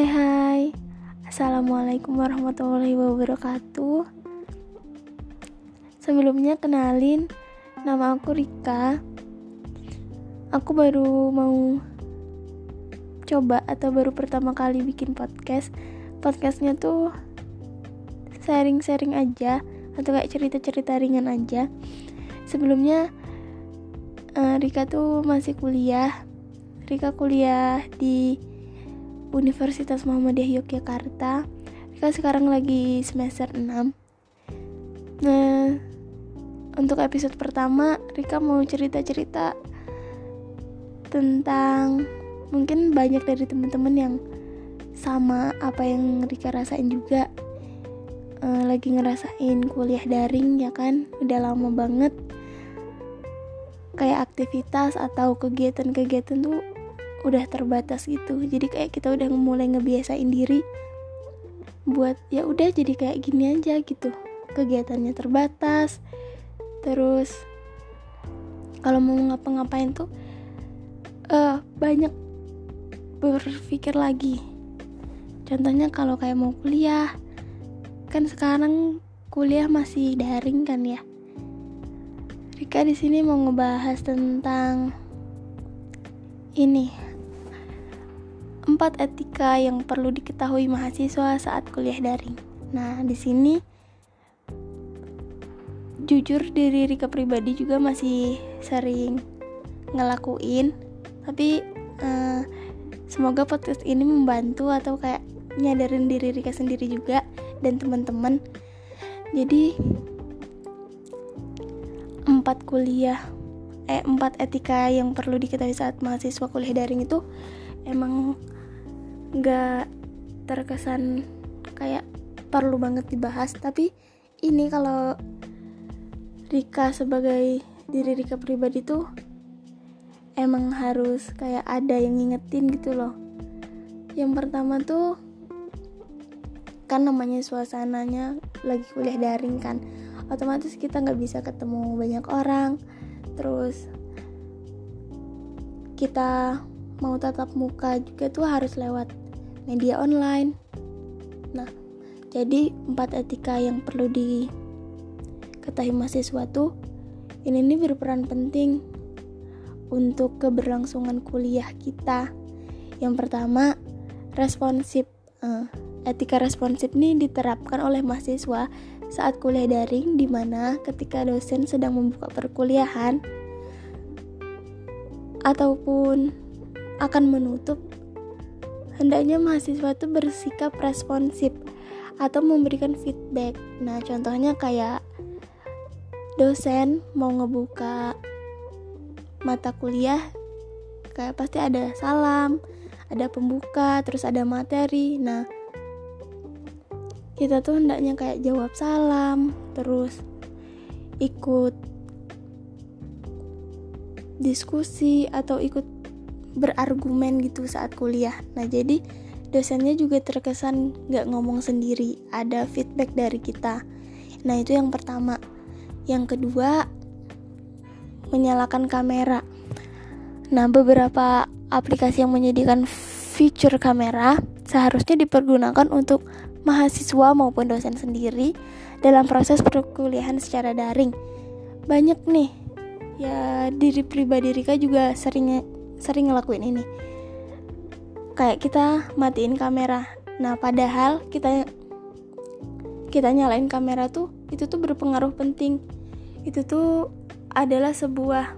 Hai hai. Assalamualaikum warahmatullahi wabarakatuh. Sebelumnya kenalin Nama aku Rika. Aku baru mau Coba atau baru pertama kali bikin podcast. Podcastnya tuh Sharing-sharing aja Atau kayak cerita-cerita ringan aja. Sebelumnya eh, Rika tuh masih kuliah. Rika kuliah di Universitas Muhammadiyah Yogyakarta. Rika sekarang lagi semester 6 Nah untuk episode pertama Rika mau cerita-cerita tentang mungkin banyak dari teman-teman yang sama apa yang Rika rasain juga. Uh, lagi ngerasain kuliah daring ya kan? Udah lama banget. Kayak aktivitas atau kegiatan-kegiatan tuh udah terbatas gitu. Jadi kayak kita udah mulai ngebiasain diri buat ya udah jadi kayak gini aja gitu. Kegiatannya terbatas. Terus kalau mau ngapa-ngapain tuh uh, banyak berpikir lagi. Contohnya kalau kayak mau kuliah kan sekarang kuliah masih daring kan ya? Rika di sini mau ngebahas tentang ini empat etika yang perlu diketahui mahasiswa saat kuliah daring. Nah, di sini jujur diri Rika pribadi juga masih sering ngelakuin, tapi uh, semoga podcast ini membantu atau kayak nyadarin diri Rika sendiri juga dan teman-teman. Jadi empat kuliah eh empat etika yang perlu diketahui saat mahasiswa kuliah daring itu emang nggak terkesan kayak perlu banget dibahas tapi ini kalau Rika sebagai diri Rika pribadi tuh emang harus kayak ada yang ngingetin gitu loh. Yang pertama tuh kan namanya suasananya lagi kuliah daring kan otomatis kita nggak bisa ketemu banyak orang terus kita mau tatap muka juga tuh harus lewat media online. Nah, jadi empat etika yang perlu diketahui mahasiswa tuh ini nih berperan penting untuk keberlangsungan kuliah kita. Yang pertama, responsif. Uh, etika responsif ini diterapkan oleh mahasiswa saat kuliah daring di mana ketika dosen sedang membuka perkuliahan ataupun akan menutup, hendaknya mahasiswa itu bersikap responsif atau memberikan feedback. Nah, contohnya kayak dosen mau ngebuka mata kuliah, kayak pasti ada salam, ada pembuka, terus ada materi. Nah, kita tuh hendaknya kayak jawab salam, terus ikut diskusi atau ikut berargumen gitu saat kuliah. Nah jadi dosennya juga terkesan nggak ngomong sendiri, ada feedback dari kita. Nah itu yang pertama. Yang kedua menyalakan kamera. Nah beberapa aplikasi yang menyediakan fitur kamera seharusnya dipergunakan untuk mahasiswa maupun dosen sendiri dalam proses perkuliahan secara daring. Banyak nih, ya diri pribadi Rika juga sering sering ngelakuin ini. Kayak kita matiin kamera. Nah padahal kita kita nyalain kamera tuh itu tuh berpengaruh penting. Itu tuh adalah sebuah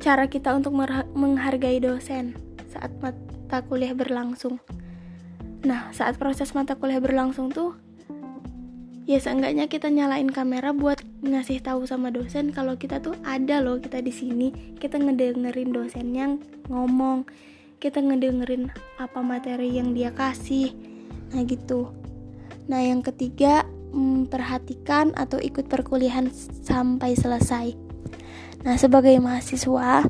cara kita untuk menghargai dosen saat mata kuliah berlangsung. Nah saat proses mata kuliah berlangsung tuh ya seenggaknya kita nyalain kamera buat ngasih tahu sama dosen kalau kita tuh ada loh kita di sini. Kita ngedengerin dosen yang ngomong. Kita ngedengerin apa materi yang dia kasih. Nah gitu. Nah yang ketiga memperhatikan atau ikut perkuliahan sampai selesai. Nah sebagai mahasiswa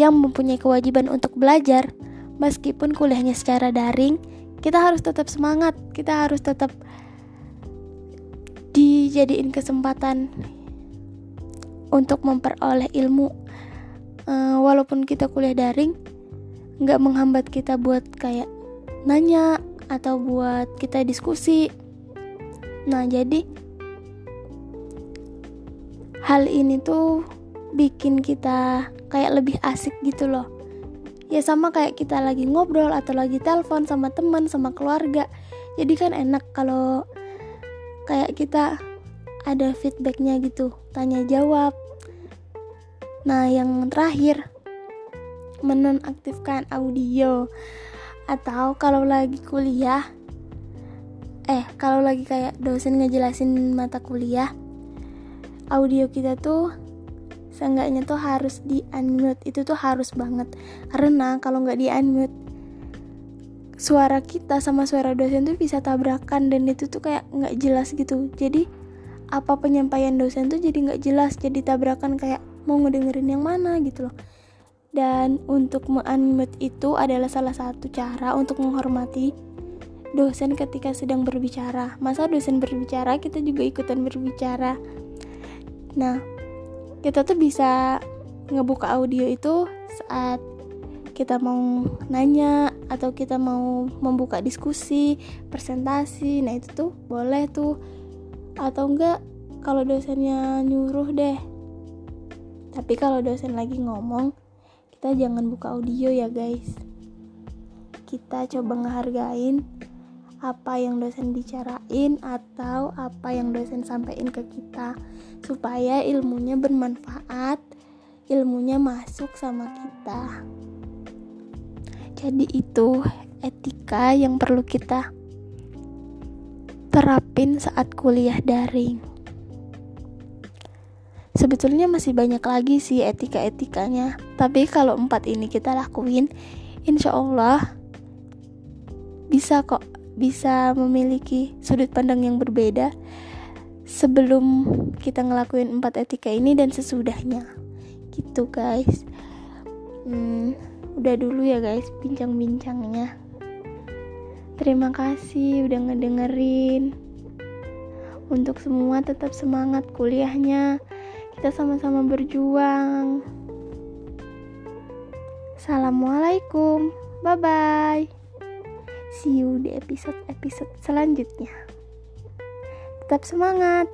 yang mempunyai kewajiban untuk belajar meskipun kuliahnya secara daring kita harus tetap semangat. Kita harus tetap dijadiin kesempatan untuk memperoleh ilmu. Uh, walaupun kita kuliah daring nggak menghambat kita buat kayak nanya atau buat kita diskusi. Nah jadi hal ini tuh bikin kita kayak lebih asik gitu loh. Ya sama kayak kita lagi ngobrol atau lagi telepon sama teman sama keluarga. Jadi kan enak kalau kayak kita ada feedbacknya gitu tanya jawab. Nah yang terakhir menonaktifkan audio. Atau kalau lagi kuliah eh kalau lagi kayak dosen ngejelasin mata kuliah audio kita tuh seenggaknya tuh harus di unmute itu tuh harus banget. Karena kalau nggak di unmute suara kita sama suara dosen tuh bisa tabrakan dan itu tuh kayak nggak jelas gitu jadi apa penyampaian dosen tuh jadi nggak jelas jadi tabrakan kayak mau ngedengerin yang mana gitu loh dan untuk menunmute itu adalah salah satu cara untuk menghormati dosen ketika sedang berbicara. Masa dosen berbicara, kita juga ikutan berbicara. Nah, kita tuh bisa ngebuka audio itu saat kita mau nanya atau kita mau membuka diskusi, presentasi. Nah, itu tuh boleh tuh. Atau enggak kalau dosennya nyuruh deh. Tapi kalau dosen lagi ngomong, kita jangan buka audio ya guys kita coba ngehargain apa yang dosen bicarain atau apa yang dosen sampaikan ke kita supaya ilmunya bermanfaat ilmunya masuk sama kita jadi itu etika yang perlu kita terapin saat kuliah daring. Sebetulnya masih banyak lagi sih etika-etikanya tapi kalau empat ini kita lakuin insya Allah bisa kok bisa memiliki sudut pandang yang berbeda sebelum kita ngelakuin empat etika ini dan sesudahnya. Gitu guys. Hmm, udah dulu ya guys bincang-bincangnya terima kasih udah ngedengerin untuk semua tetap semangat kuliahnya kita sama-sama berjuang. Assalamualaikum, bye bye. See you di episode-episode selanjutnya. Tetap semangat.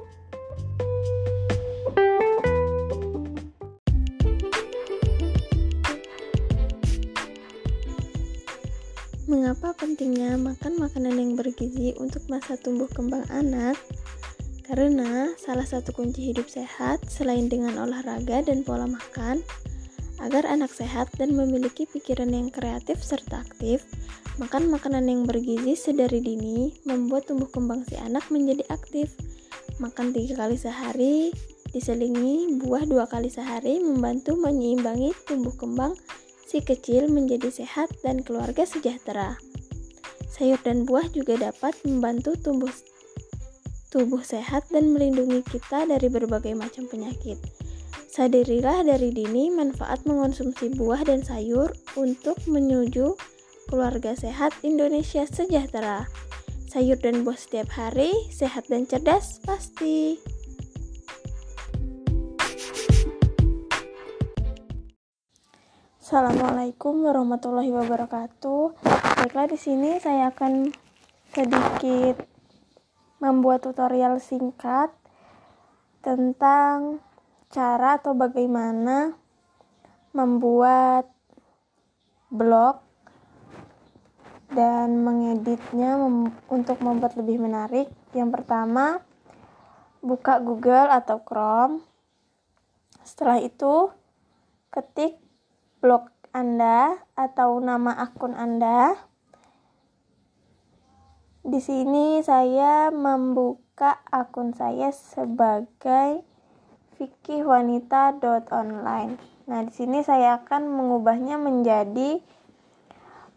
Mengapa pentingnya makan makanan yang bergizi untuk masa tumbuh kembang anak? Karena salah satu kunci hidup sehat selain dengan olahraga dan pola makan, agar anak sehat dan memiliki pikiran yang kreatif serta aktif, makan makanan yang bergizi sedari dini membuat tumbuh kembang si anak menjadi aktif. Makan tiga kali sehari, diselingi buah dua kali sehari membantu menyeimbangi tumbuh kembang si kecil menjadi sehat dan keluarga sejahtera. Sayur dan buah juga dapat membantu tumbuh tubuh sehat dan melindungi kita dari berbagai macam penyakit. Sadarilah dari dini manfaat mengonsumsi buah dan sayur untuk menuju keluarga sehat Indonesia sejahtera. Sayur dan buah setiap hari, sehat dan cerdas pasti. Assalamualaikum warahmatullahi wabarakatuh. Baiklah di sini saya akan sedikit membuat tutorial singkat tentang cara atau bagaimana membuat blog dan mengeditnya mem untuk membuat lebih menarik. Yang pertama, buka Google atau Chrome. Setelah itu, ketik blog Anda atau nama akun Anda di sini saya membuka akun saya sebagai fikihwanita.online. Nah, di sini saya akan mengubahnya menjadi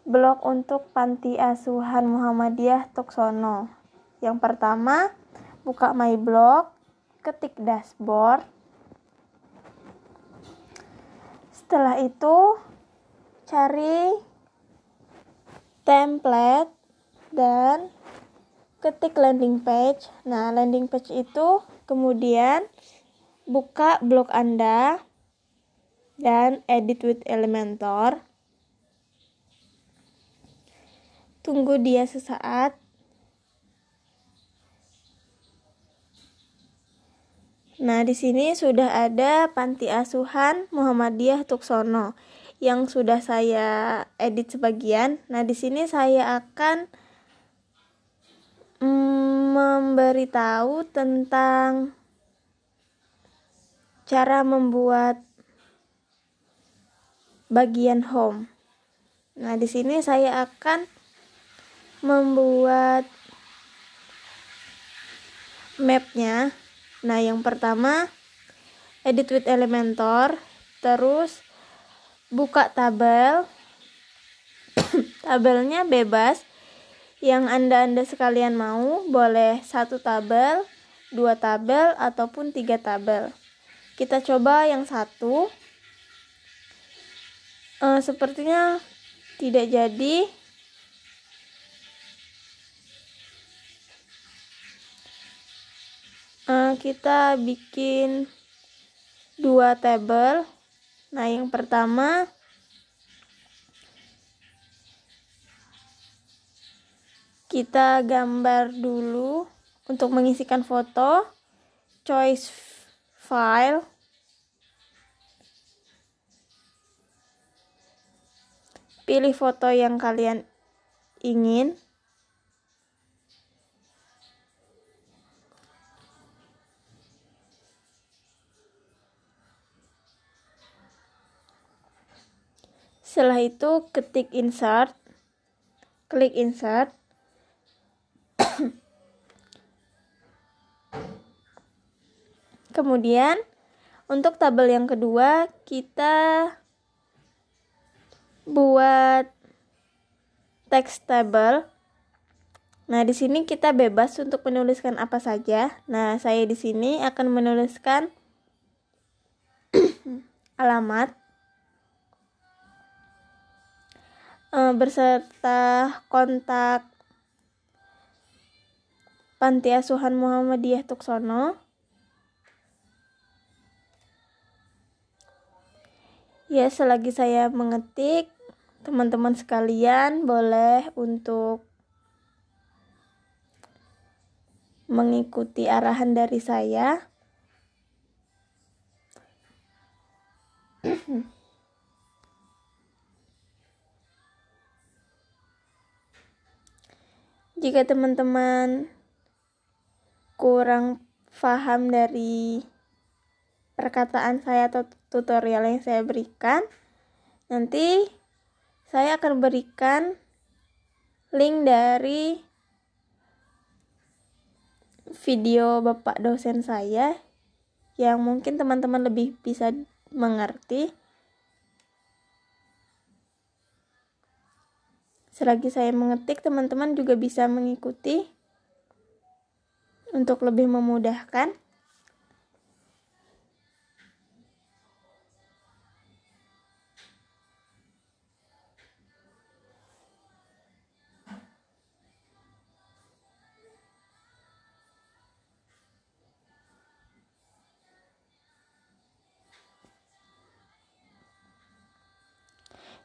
blog untuk Panti Asuhan Muhammadiyah Tuksono. Yang pertama, buka my blog, ketik dashboard. Setelah itu, cari template dan ketik landing page. Nah, landing page itu kemudian buka blog Anda dan edit with Elementor. tunggu dia sesaat. Nah, di sini sudah ada panti asuhan Muhammadiyah Tuksono yang sudah saya edit sebagian. Nah, di sini saya akan mm, memberitahu tentang cara membuat bagian home. Nah, di sini saya akan membuat mapnya Nah, yang pertama edit with Elementor, terus buka tabel. Tabelnya bebas. Yang Anda-anda sekalian mau, boleh satu tabel, dua tabel, ataupun tiga tabel. Kita coba yang satu. Uh, sepertinya tidak jadi uh, kita bikin dua tabel nah yang pertama kita gambar dulu untuk mengisikan foto choice file pilih foto yang kalian ingin Setelah itu ketik insert, klik insert. Kemudian untuk tabel yang kedua kita buat text table. Nah, di sini kita bebas untuk menuliskan apa saja. Nah, saya di sini akan menuliskan alamat berserta kontak Panti Asuhan Muhammadiyah Tuksono. Ya, selagi saya mengetik, teman-teman sekalian boleh untuk mengikuti arahan dari saya. jika teman-teman kurang paham dari perkataan saya atau tutorial yang saya berikan, nanti saya akan berikan link dari video Bapak dosen saya yang mungkin teman-teman lebih bisa mengerti Selagi saya mengetik, teman-teman juga bisa mengikuti untuk lebih memudahkan.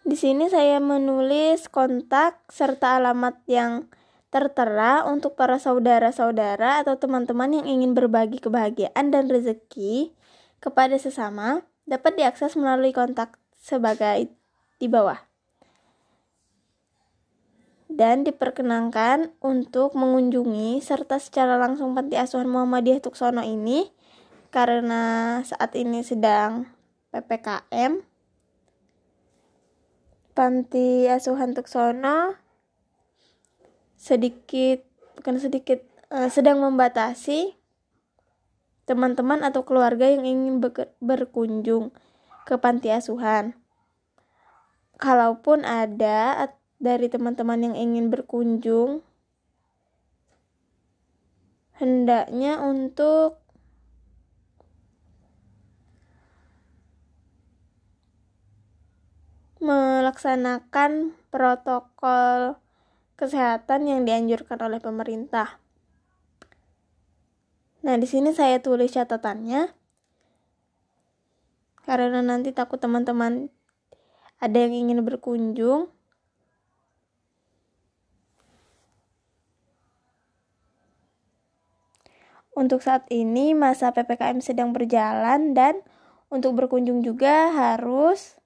Di sini saya menulis kontak serta alamat yang tertera untuk para saudara-saudara atau teman-teman yang ingin berbagi kebahagiaan dan rezeki kepada sesama dapat diakses melalui kontak sebagai di bawah. Dan diperkenankan untuk mengunjungi serta secara langsung panti asuhan Muhammadiyah Tuksono ini karena saat ini sedang PPKM panti asuhan Tuksono sedikit bukan sedikit uh, sedang membatasi teman-teman atau keluarga yang ingin berkunjung ke panti asuhan. Kalaupun ada dari teman-teman yang ingin berkunjung, hendaknya untuk melaksanakan protokol kesehatan yang dianjurkan oleh pemerintah. Nah, di sini saya tulis catatannya karena nanti takut teman-teman ada yang ingin berkunjung. Untuk saat ini masa PPKM sedang berjalan dan untuk berkunjung juga harus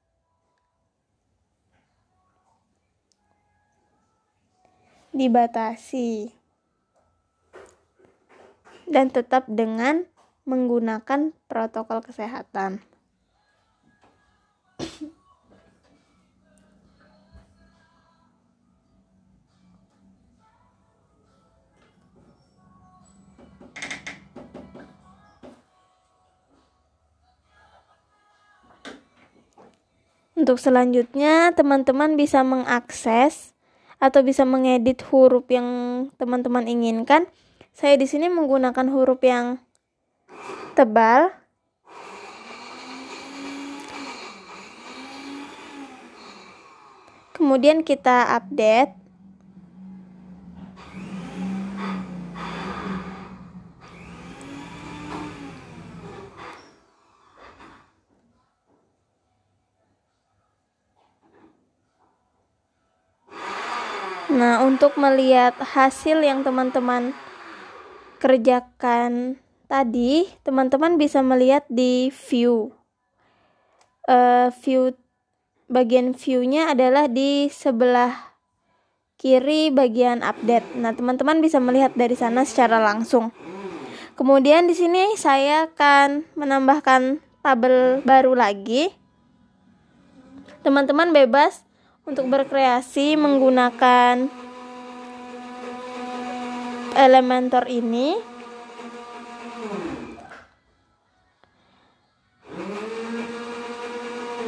dibatasi dan tetap dengan menggunakan protokol kesehatan. Untuk selanjutnya, teman-teman bisa mengakses atau bisa mengedit huruf yang teman-teman inginkan. Saya di sini menggunakan huruf yang tebal. Kemudian kita update. Nah, untuk melihat hasil yang teman-teman kerjakan tadi, teman-teman bisa melihat di view. Uh, view bagian view-nya adalah di sebelah kiri bagian update. Nah, teman-teman bisa melihat dari sana secara langsung. Kemudian di sini saya akan menambahkan tabel baru lagi. Teman-teman bebas untuk berkreasi menggunakan Elementor ini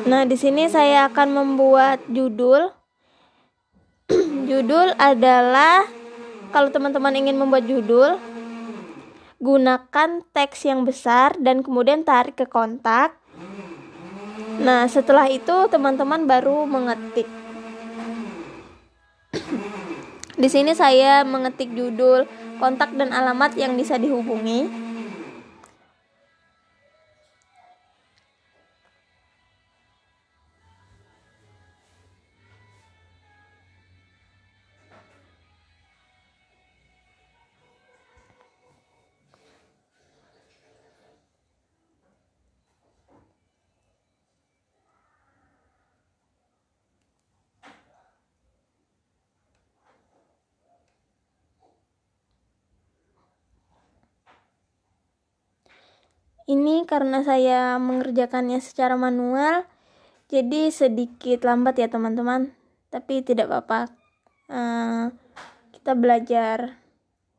Nah, di sini saya akan membuat judul. judul adalah kalau teman-teman ingin membuat judul, gunakan teks yang besar dan kemudian tarik ke kontak. Nah, setelah itu teman-teman baru mengetik. Di sini saya mengetik judul, kontak dan alamat yang bisa dihubungi. Ini karena saya mengerjakannya secara manual, jadi sedikit lambat ya teman-teman. Tapi tidak apa-apa. Uh, kita belajar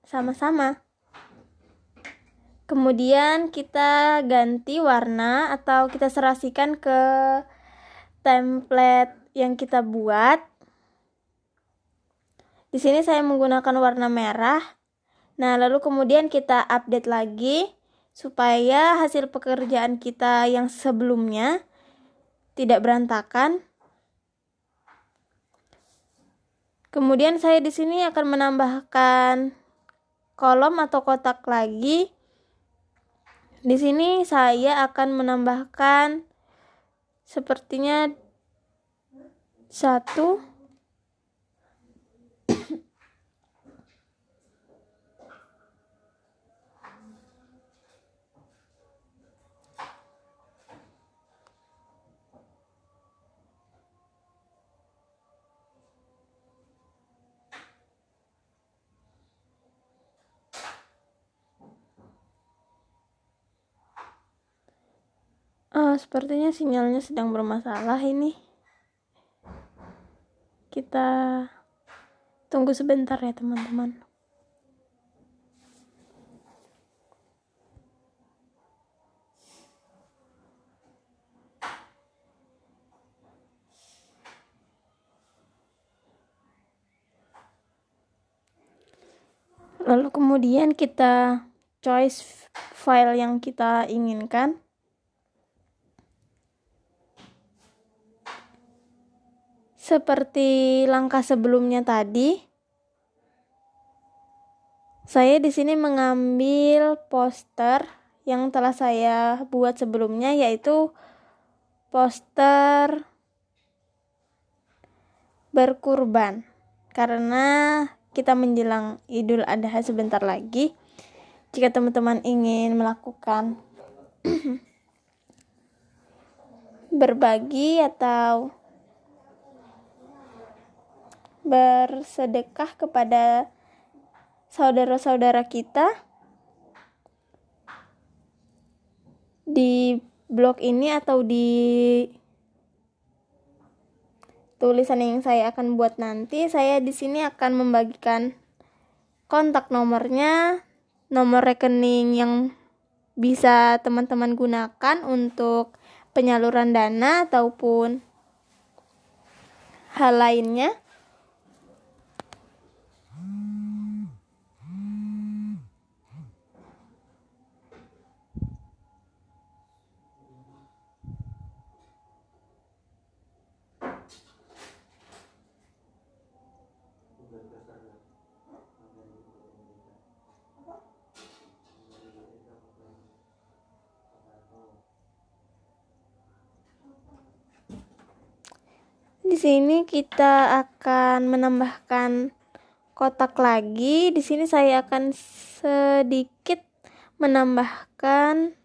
sama-sama. Kemudian kita ganti warna atau kita serasikan ke template yang kita buat. Di sini saya menggunakan warna merah. Nah, lalu kemudian kita update lagi supaya hasil pekerjaan kita yang sebelumnya tidak berantakan. Kemudian saya di sini akan menambahkan kolom atau kotak lagi. Di sini saya akan menambahkan sepertinya satu Uh, sepertinya sinyalnya sedang bermasalah ini. Kita tunggu sebentar ya teman-teman. Lalu kemudian kita choice file yang kita inginkan. Seperti langkah sebelumnya tadi, saya di sini mengambil poster yang telah saya buat sebelumnya yaitu poster berkurban karena kita menjelang Idul Adha sebentar lagi. jika teman-teman ingin melakukan berbagi atau bersedekah kepada saudara-saudara kita di blog ini atau di tulisan yang saya akan buat nanti saya di sini akan membagikan kontak nomornya nomor rekening yang bisa teman-teman gunakan untuk penyaluran dana ataupun hal lainnya Di sini kita akan menambahkan kotak lagi. Di sini saya akan sedikit menambahkan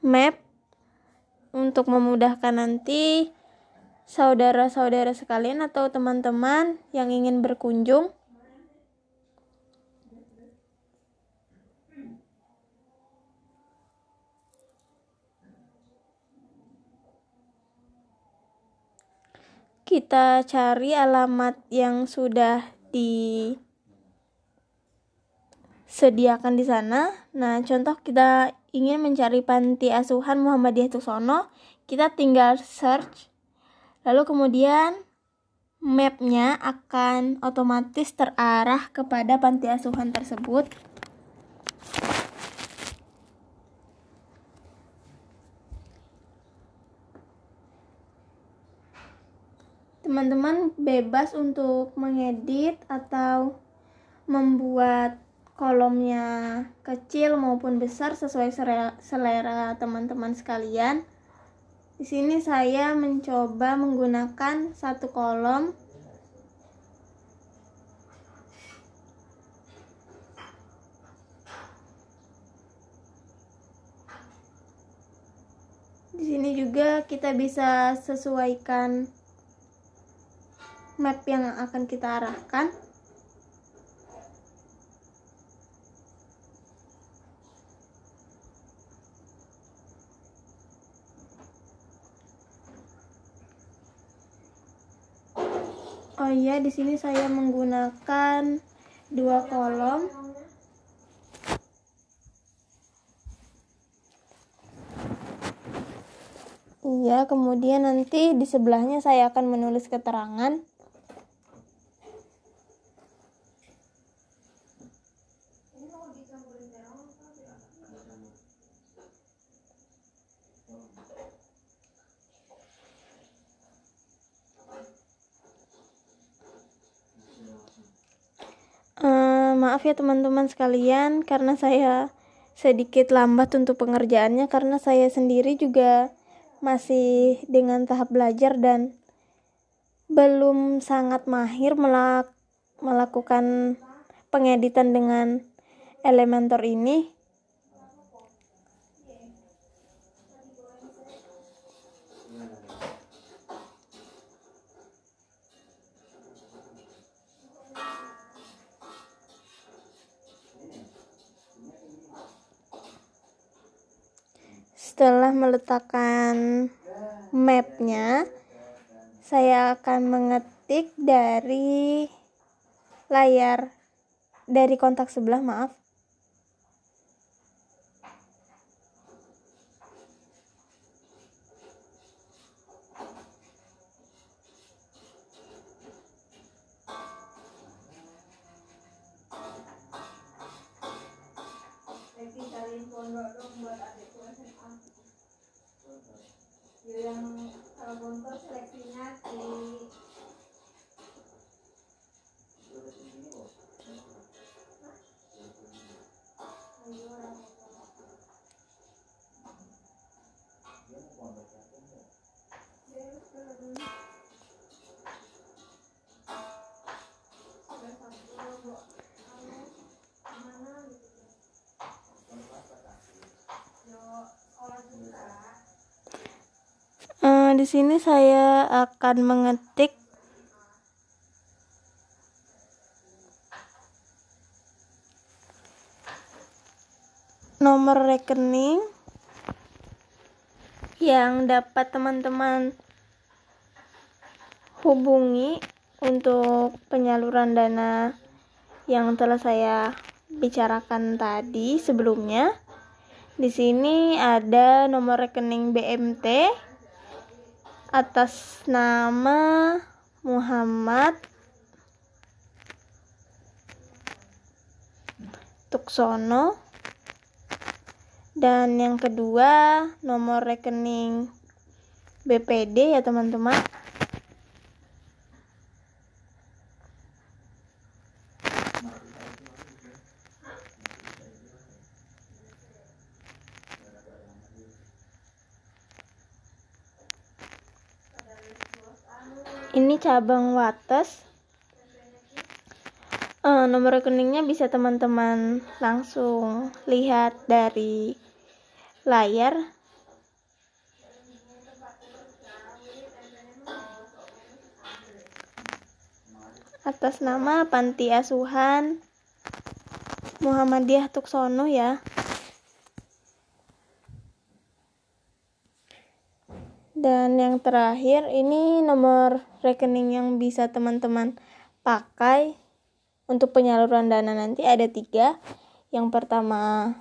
map untuk memudahkan nanti saudara-saudara sekalian atau teman-teman yang ingin berkunjung kita cari alamat yang sudah disediakan di sana. Nah, contoh kita ingin mencari panti asuhan Muhammadiyah Tusono, kita tinggal search, lalu kemudian mapnya akan otomatis terarah kepada panti asuhan tersebut. Teman-teman bebas untuk mengedit atau membuat kolomnya kecil maupun besar sesuai selera teman-teman sekalian. Di sini saya mencoba menggunakan satu kolom Di sini juga kita bisa sesuaikan map yang akan kita arahkan Oh iya, di sini saya menggunakan dua kolom. Iya, kemudian nanti di sebelahnya saya akan menulis keterangan. Maaf ya teman-teman sekalian karena saya sedikit lambat untuk pengerjaannya karena saya sendiri juga masih dengan tahap belajar dan belum sangat mahir melak melakukan pengeditan dengan Elementor ini setelah meletakkan mapnya saya akan mengetik dari layar dari kontak sebelah maaf. Dong buat yang kalau bontor seleksinya di di sini saya akan mengetik nomor rekening yang dapat teman-teman hubungi untuk penyaluran dana yang telah saya bicarakan tadi sebelumnya. Di sini ada nomor rekening BMT atas nama Muhammad Tuksono. Dan yang kedua nomor rekening BPD ya teman-teman ini cabang Wates. Uh, nomor rekeningnya bisa teman-teman langsung lihat dari layar. Atas nama Panti Asuhan Muhammadiyah Tuksono ya dan yang terakhir ini nomor rekening yang bisa teman-teman pakai untuk penyaluran dana nanti ada tiga. Yang pertama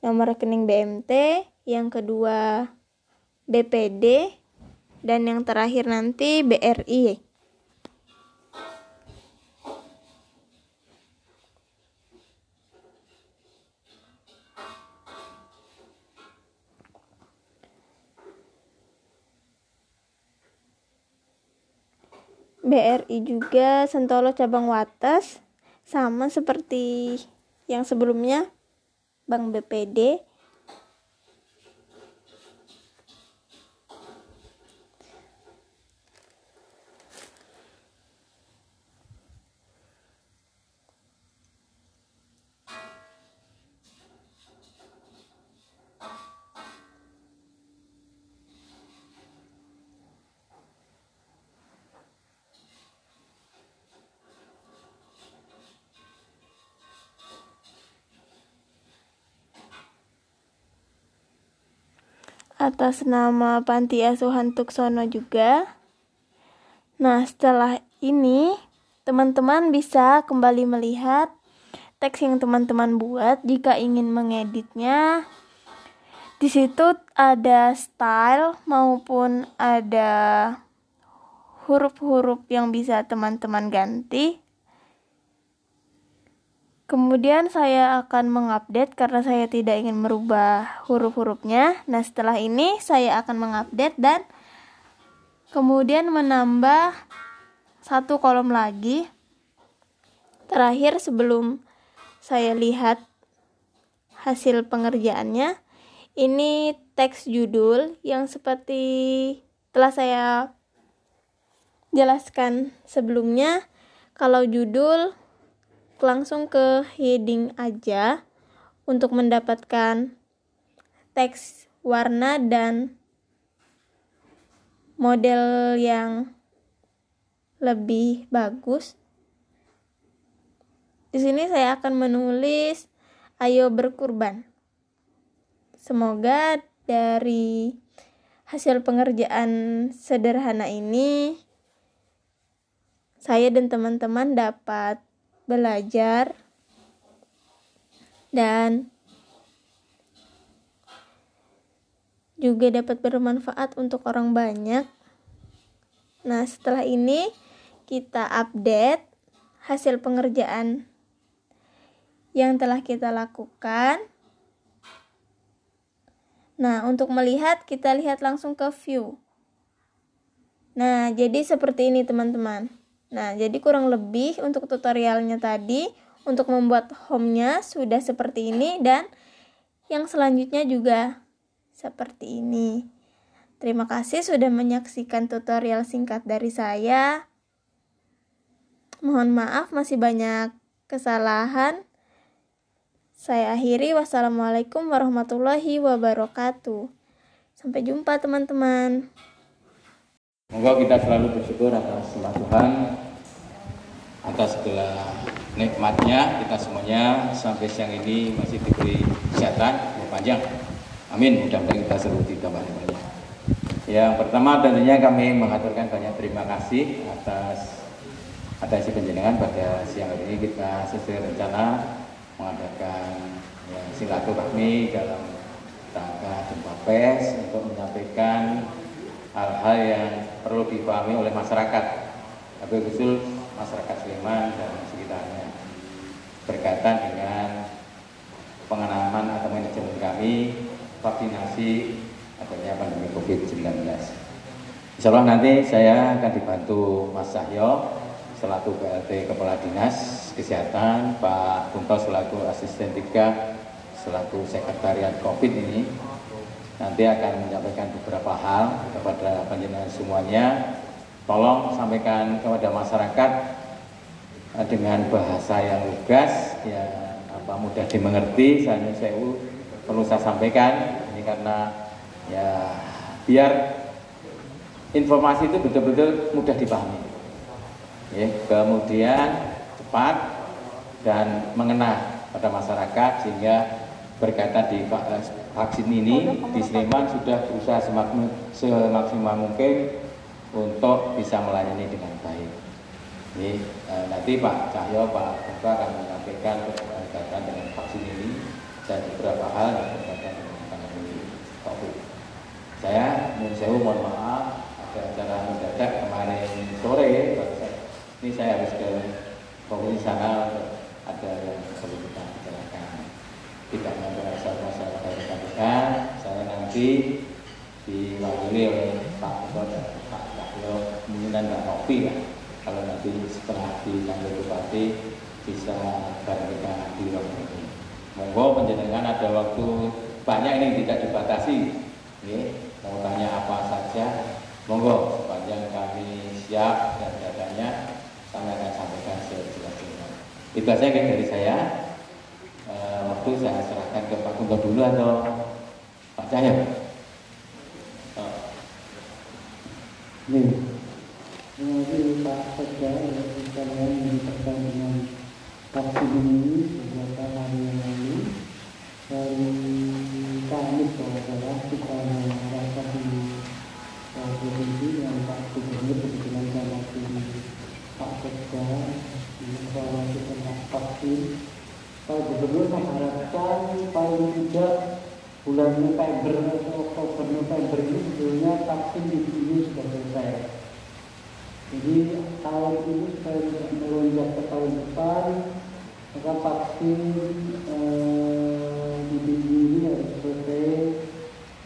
nomor rekening BMT yang kedua BPD dan yang terakhir nanti BRI BRI juga Sentolo cabang Wates sama seperti yang sebelumnya Bank BPD atas nama Panti Asuhan Tuksono juga. Nah, setelah ini teman-teman bisa kembali melihat teks yang teman-teman buat jika ingin mengeditnya. Di situ ada style maupun ada huruf-huruf yang bisa teman-teman ganti. Kemudian saya akan mengupdate karena saya tidak ingin merubah huruf-hurufnya. Nah, setelah ini saya akan mengupdate dan kemudian menambah satu kolom lagi. Terakhir sebelum saya lihat hasil pengerjaannya, ini teks judul yang seperti telah saya jelaskan sebelumnya. Kalau judul langsung ke heading aja untuk mendapatkan teks warna dan model yang lebih bagus. Di sini saya akan menulis ayo berkurban. Semoga dari hasil pengerjaan sederhana ini saya dan teman-teman dapat belajar dan juga dapat bermanfaat untuk orang banyak. Nah, setelah ini kita update hasil pengerjaan yang telah kita lakukan. Nah, untuk melihat kita lihat langsung ke view. Nah, jadi seperti ini teman-teman. Nah, jadi kurang lebih untuk tutorialnya tadi untuk membuat home-nya sudah seperti ini dan yang selanjutnya juga seperti ini. Terima kasih sudah menyaksikan tutorial singkat dari saya. Mohon maaf masih banyak kesalahan. Saya akhiri wassalamualaikum warahmatullahi wabarakatuh. Sampai jumpa teman-teman. Moga kita selalu bersyukur atas nama Tuhan atas segala nikmatnya kita semuanya sampai siang ini masih diberi kesehatan panjang. Amin. Mudah-mudahan kita selalu ditambah banyak. Yang pertama tentunya kami mengaturkan banyak terima kasih atas atas penjenengan pada siang hari ini kita sesuai rencana mengadakan ya, silaturahmi dalam rangka jumpa pes untuk menyampaikan hal-hal yang perlu dipahami oleh masyarakat. Tapi khusus masyarakat Sleman dan sekitarnya. Berkaitan dengan pengalaman atau manajemen kami vaksinasi adanya pandemi COVID-19. Insya Allah nanti saya akan dibantu Mas Sahyo selaku PLT Kepala Dinas Kesehatan, Pak Kunto selaku Asisten 3 selaku Sekretariat COVID ini nanti akan menyampaikan beberapa hal kepada panjenengan semuanya. Tolong sampaikan kepada masyarakat eh, dengan bahasa yang lugas, ya apa mudah dimengerti. Saya saya perlu saya sampaikan ini karena ya biar informasi itu betul-betul mudah dipahami. Ya, kemudian cepat dan mengena pada masyarakat sehingga berkaitan di vaksin ini di Sleman sudah berusaha semaksimal mungkin untuk bisa melayani dengan baik. Ini eh, nanti Pak Cahyo, Pak Ketua akan menyampaikan berkaitan dengan vaksin ini dan beberapa hal yang berkaitan dengan pandemi COVID. Saya mohon maaf ada acara mendadak kemarin sore, ini saya harus ke komisi sana ada yang perlu tidak ada masalah-masalah KPK saya nanti diwakili oleh Pak Ketua dan Pak Cahyo kemungkinan Pak Nopi ya. Kalau nanti setelah dipanggil Bupati bisa kita di ruang ini. Monggo penjenengan ada waktu banyak ini tidak dibatasi. Ya, mau tanya apa saja? Monggo sepanjang kami siap dan datanya kami akan sampaikan sejelas-jelasnya itu saja dari saya waktu saya serahkan ke Pak Kunto dulu atau Pak Cahyo? Nih, terima kasih Pak Sekda yang sekalian yang terkait dengan vaksin ini beberapa hari yang lalu. Dari Kamis kalau salah kita mengadakan di provinsi dengan Pak Gubernur kebetulan masih Pak Sekda informasi tentang vaksin Pak Gubernur mengharapkan paling tidak bulan November atau Oktober November ini sebetulnya vaksin di sini sudah selesai. Jadi tahun ini supaya tidak melonjak ke tahun depan, maka vaksin eh, di sini ini harus selesai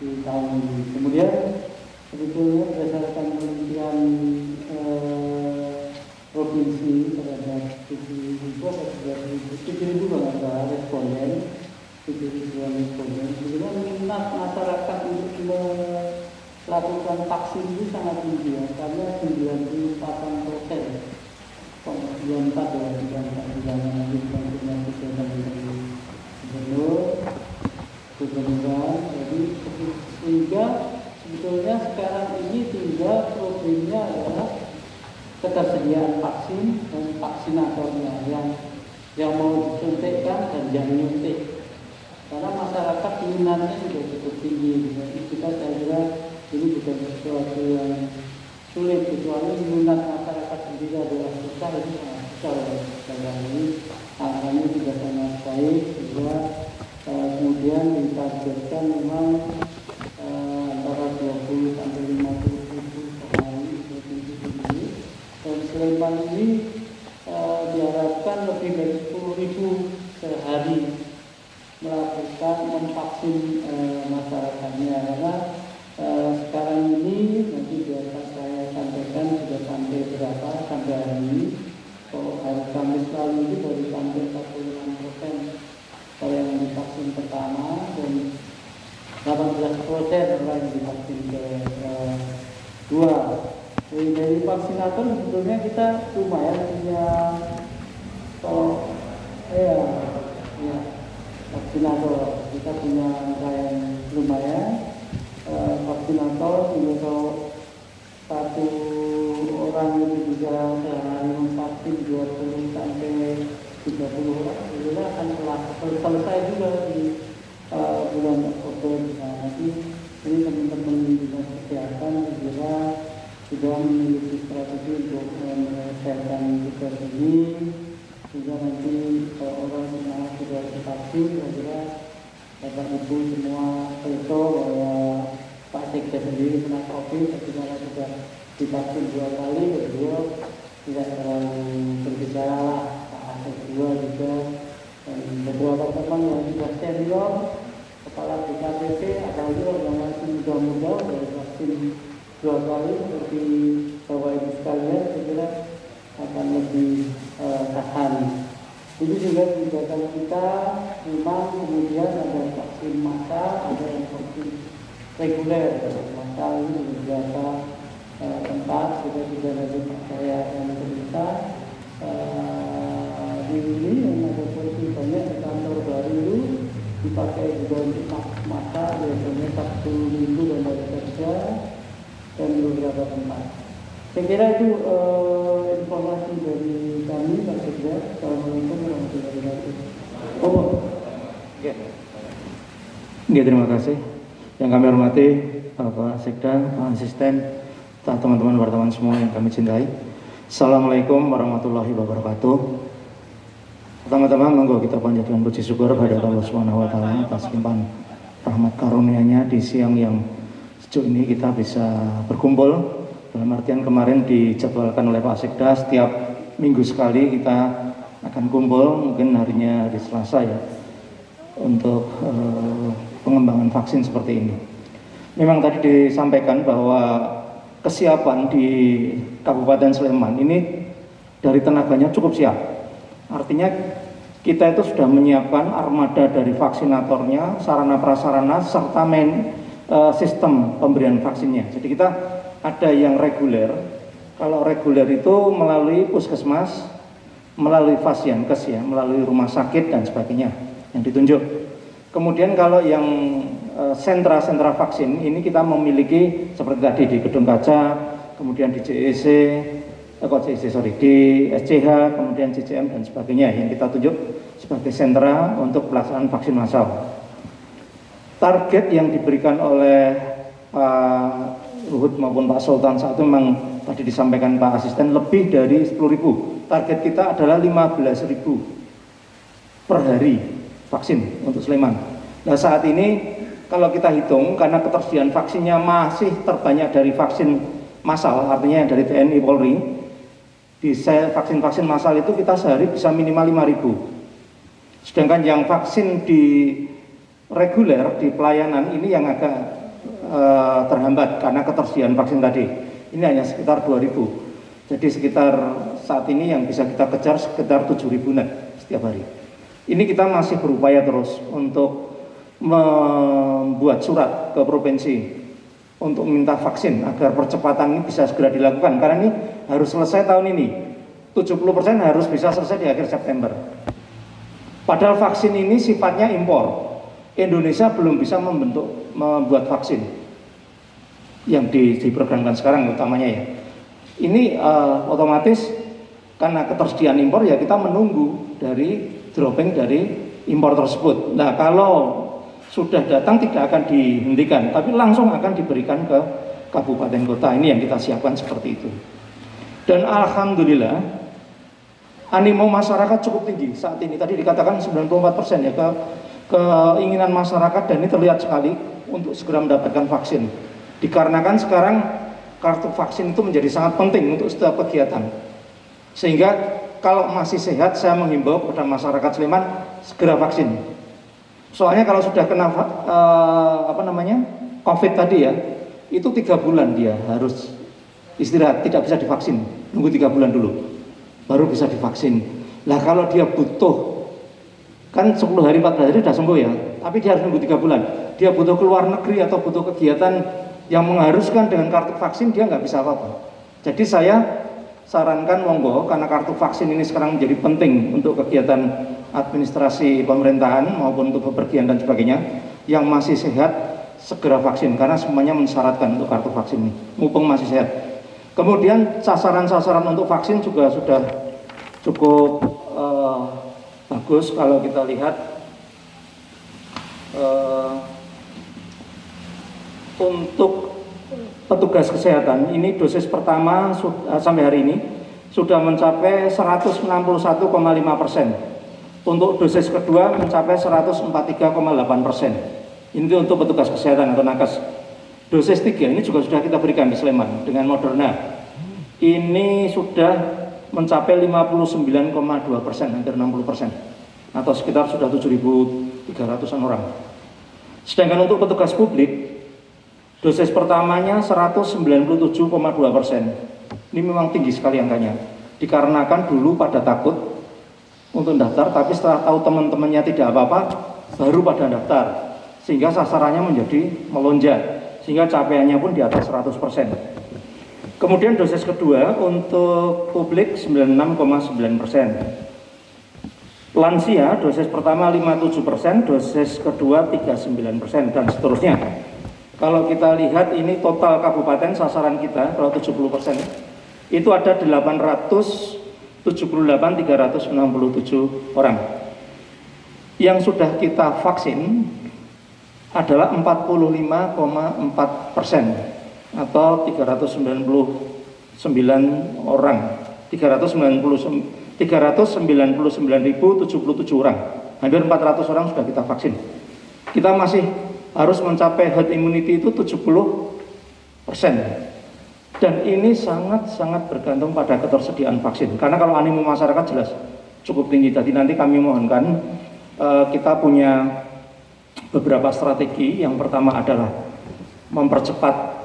di tahun ini. Kemudian sebetulnya berdasarkan penelitian eh, provinsi terhadap sisi 72 ada responden 79 responden sebenarnya minat masyarakat untuk melakukan vaksin itu sangat tinggi ya karena 94 persen 94 ya 94 di dalam lingkungan kesehatan gubernur gubernur jadi sehingga sebetulnya sekarang ini tinggal problemnya adalah ketersediaan vaksin dan vaksinatornya yang yang mau disuntikkan dan yang nyuntik. Karena masyarakat minatnya sudah cukup tinggi. Jadi kita saya kira ini bukan sesuatu yang sulit kecuali minat masyarakat sendiri adalah susah itu sangat susah sekarang ini angkanya juga sangat baik sehingga eh, kemudian ditargetkan memang Sleman ini e, diharapkan lebih dari 10 ribu sehari melakukan memvaksin e, masyarakatnya. Karena e, sekarang ini nanti biasa saya sampaikan sudah sampai berapa sampai hari ini. Kalau hari Kamis lalu itu baru sampai 46 persen. Kalau yang divaksin pertama dan 18 persen orang yang divaksin kedua dari, dari vaksinator sebetulnya kita lumayan punya kalau ya, ya vaksinator. Kita punya yang lumayan e, vaksinator kalau satu sudah sehari vaksin 20 sampai 30 orang. Itu akan telah selesai juga di uh, bulan Oktober. Nah, nanti ini teman-teman di dinas kesehatan segera sudah memiliki strategi untuk menyelesaikan tugas ini sehingga nanti kalau orang semua sudah divaksin segera Bapak Ibu semua foto bahwa Pak Sekda sendiri kena COVID ketika sudah divaksin dua kali kedua tidak terlalu berbicara lah. Pak Asep dua juga. Beberapa teman yang sudah senior kepala BKPP apalagi yang masih muda-muda dari vaksin dua kali seperti Bapak Ibu sekalian saya akan lebih uh, tahan. Itu juga kebijakan kita memang kemudian ada vaksin massa ada yang vaksin reguler. Massa ini beberapa uh, tempat kita sudah ada saya yang cerita uh, di ini yang ada posisi banyak di kantor baru itu dipakai juga untuk masa biasanya Sabtu Minggu dan hari kerja dan beberapa tempat. Saya kira itu uh, informasi dari kami Pak Sekda. Assalamualaikum warahmatullahi wabarakatuh. Oh. Ya. Ya, terima kasih. Yang kami hormati Bapak Sekda, Pak Asisten, teman-teman wartawan semua yang kami cintai. Assalamualaikum warahmatullahi wabarakatuh. Pertama-tama monggo kita panjatkan puji syukur kepada Allah Subhanahu wa taala atas limpahan rahmat karunia-Nya di siang yang sejuk ini kita bisa berkumpul. Dalam artian kemarin dijadwalkan oleh Pak Sekda setiap minggu sekali kita akan kumpul mungkin harinya hari Selasa ya untuk uh, pengembangan vaksin seperti ini. Memang tadi disampaikan bahwa kesiapan di Kabupaten Sleman ini dari tenaganya cukup siap. Artinya kita itu sudah menyiapkan armada dari vaksinatornya, sarana prasarana serta main uh, sistem pemberian vaksinnya. Jadi kita ada yang reguler. Kalau reguler itu melalui puskesmas, melalui fasiankes ya, melalui rumah sakit dan sebagainya yang ditunjuk. Kemudian kalau yang sentra-sentra vaksin ini kita memiliki seperti tadi di Gedung Kaca, kemudian di CEC, eh, kok CEC sorry, di SCH, kemudian CCM dan sebagainya yang kita tunjuk sebagai sentra untuk pelaksanaan vaksin massal. Target yang diberikan oleh Pak Ruhut maupun Pak Sultan saat itu memang tadi disampaikan Pak Asisten lebih dari 10.000. Target kita adalah 15.000 per hari vaksin untuk Sleman. Nah saat ini kalau kita hitung karena ketersediaan vaksinnya masih terbanyak dari vaksin massal, artinya dari TNI Polri, di vaksin-vaksin massal itu kita sehari bisa minimal 5.000. Sedangkan yang vaksin di reguler di pelayanan ini yang agak e, terhambat karena ketersediaan vaksin tadi. Ini hanya sekitar 2000. Jadi sekitar saat ini yang bisa kita kejar sekitar 7000 net setiap hari. Ini kita masih berupaya terus untuk membuat surat ke provinsi untuk minta vaksin agar percepatan ini bisa segera dilakukan karena ini harus selesai tahun ini 70% harus bisa selesai di akhir September padahal vaksin ini sifatnya impor Indonesia belum bisa membentuk membuat vaksin yang di, diprogramkan sekarang utamanya ya. Ini uh, otomatis karena ketersediaan impor ya kita menunggu dari dropping dari impor tersebut. Nah kalau sudah datang tidak akan dihentikan, tapi langsung akan diberikan ke kabupaten kota. Ini yang kita siapkan seperti itu. Dan alhamdulillah animo masyarakat cukup tinggi saat ini. Tadi dikatakan 94% ya ke keinginan masyarakat dan ini terlihat sekali untuk segera mendapatkan vaksin. Dikarenakan sekarang kartu vaksin itu menjadi sangat penting untuk setiap kegiatan. Sehingga kalau masih sehat saya menghimbau kepada masyarakat Sleman segera vaksin. Soalnya kalau sudah kena uh, apa namanya COVID tadi ya, itu tiga bulan dia harus istirahat, tidak bisa divaksin, nunggu tiga bulan dulu, baru bisa divaksin. Lah kalau dia butuh Kan 10 hari 14 hari sudah sembuh ya, tapi dia harus nunggu 3 bulan. Dia butuh keluar negeri atau butuh kegiatan yang mengharuskan dengan kartu vaksin dia nggak bisa apa-apa. Jadi saya sarankan monggo karena kartu vaksin ini sekarang menjadi penting untuk kegiatan administrasi pemerintahan maupun untuk bepergian dan sebagainya yang masih sehat segera vaksin karena semuanya mensyaratkan untuk kartu vaksin ini mumpung masih sehat Kemudian sasaran-sasaran untuk vaksin juga sudah cukup uh, bagus kalau kita lihat uh, untuk petugas kesehatan ini dosis pertama uh, sampai hari ini sudah mencapai 161,5 persen. Untuk dosis kedua mencapai 143,8 persen. Ini untuk petugas kesehatan atau nakes. Dosis 3 ini juga sudah kita berikan di Sleman dengan Moderna. Ini sudah mencapai 59,2 persen, hampir 60 persen. Atau sekitar sudah 7.300an orang. Sedangkan untuk petugas publik, dosis pertamanya 197,2 persen. Ini memang tinggi sekali angkanya. Dikarenakan dulu pada takut untuk daftar, tapi setelah tahu teman-temannya tidak apa-apa, baru pada daftar. Sehingga sasarannya menjadi melonjak sehingga capaiannya pun di atas 100%. Kemudian dosis kedua untuk publik 96,9%. Lansia dosis pertama 57%, dosis kedua 39% dan seterusnya. Kalau kita lihat ini total kabupaten sasaran kita kalau 70% itu ada 878.367 orang. Yang sudah kita vaksin adalah 45,4 persen atau 399 orang. 399.077 orang. Hampir 400 orang sudah kita vaksin. Kita masih harus mencapai herd immunity itu 70 persen. Dan ini sangat-sangat bergantung pada ketersediaan vaksin. Karena kalau animo masyarakat jelas cukup tinggi. Tadi nanti kami mohonkan uh, kita punya beberapa strategi. Yang pertama adalah mempercepat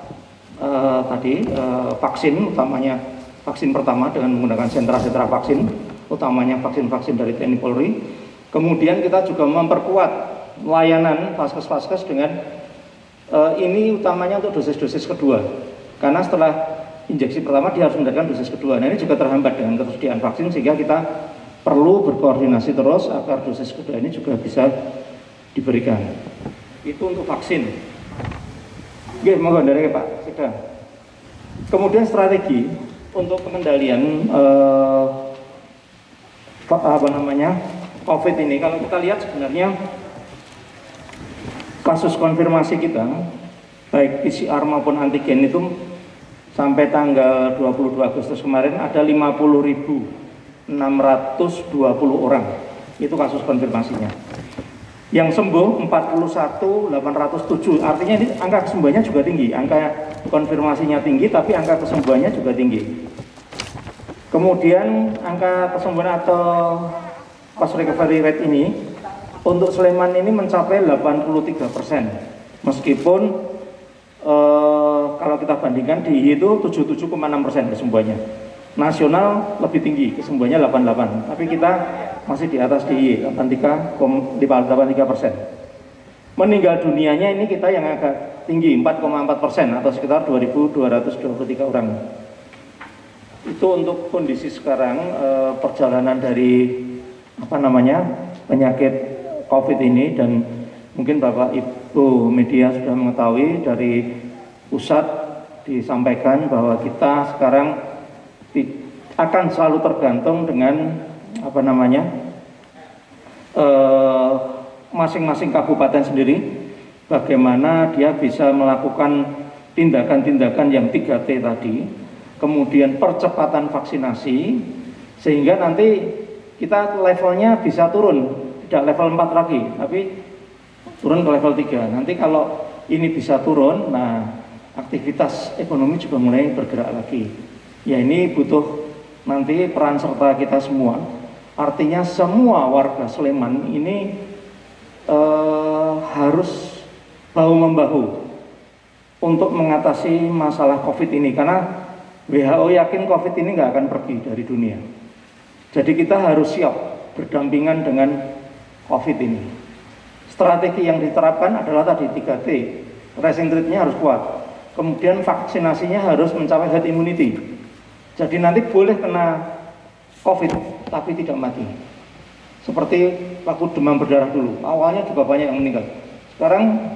uh, tadi uh, vaksin, utamanya vaksin pertama dengan menggunakan sentra-sentra vaksin, utamanya vaksin-vaksin dari TNI Polri. Kemudian kita juga memperkuat layanan vaskes-vaskes dengan uh, ini utamanya untuk dosis-dosis kedua. Karena setelah injeksi pertama dia harus mendapatkan dosis kedua. Nah ini juga terhambat dengan ketersediaan vaksin sehingga kita perlu berkoordinasi terus agar dosis kedua ini juga bisa diberikan. Itu untuk vaksin. Oke, monggo dari Pak Sedang. Kemudian strategi untuk pengendalian eh, apa namanya COVID ini. Kalau kita lihat sebenarnya kasus konfirmasi kita baik PCR maupun antigen itu sampai tanggal 22 Agustus kemarin ada 50.620 orang itu kasus konfirmasinya yang sembuh 41.807 artinya ini angka kesembuhannya juga tinggi. Angka konfirmasinya tinggi tapi angka kesembuhannya juga tinggi. Kemudian angka kesembuhan atau pas recovery rate ini untuk Sleman ini mencapai 83 persen. Meskipun eh, kalau kita bandingkan di itu 77,6 persen kesembuhannya. Nasional lebih tinggi kesembuhannya 88 tapi kita masih di atas DIY 83 83 persen. Meninggal dunianya ini kita yang agak tinggi 4,4 persen atau sekitar 2.223 orang. Itu untuk kondisi sekarang eh, perjalanan dari apa namanya penyakit COVID ini dan mungkin Bapak Ibu media sudah mengetahui dari pusat disampaikan bahwa kita sekarang akan selalu tergantung dengan apa namanya? Eh, masing-masing uh, kabupaten sendiri bagaimana dia bisa melakukan tindakan-tindakan yang 3T tadi kemudian percepatan vaksinasi sehingga nanti kita levelnya bisa turun. Tidak level 4 lagi tapi turun ke level 3 nanti kalau ini bisa turun nah aktivitas ekonomi juga mulai bergerak lagi. Ya ini butuh nanti peran serta kita semua. Artinya semua warga Sleman ini eh, harus bahu membahu untuk mengatasi masalah COVID ini karena WHO yakin COVID ini nggak akan pergi dari dunia. Jadi kita harus siap berdampingan dengan COVID ini. Strategi yang diterapkan adalah tadi 3T. Tracing rate-nya harus kuat. Kemudian vaksinasinya harus mencapai herd immunity jadi nanti boleh kena COVID tapi tidak mati. Seperti waktu demam berdarah dulu, awalnya juga banyak yang meninggal. Sekarang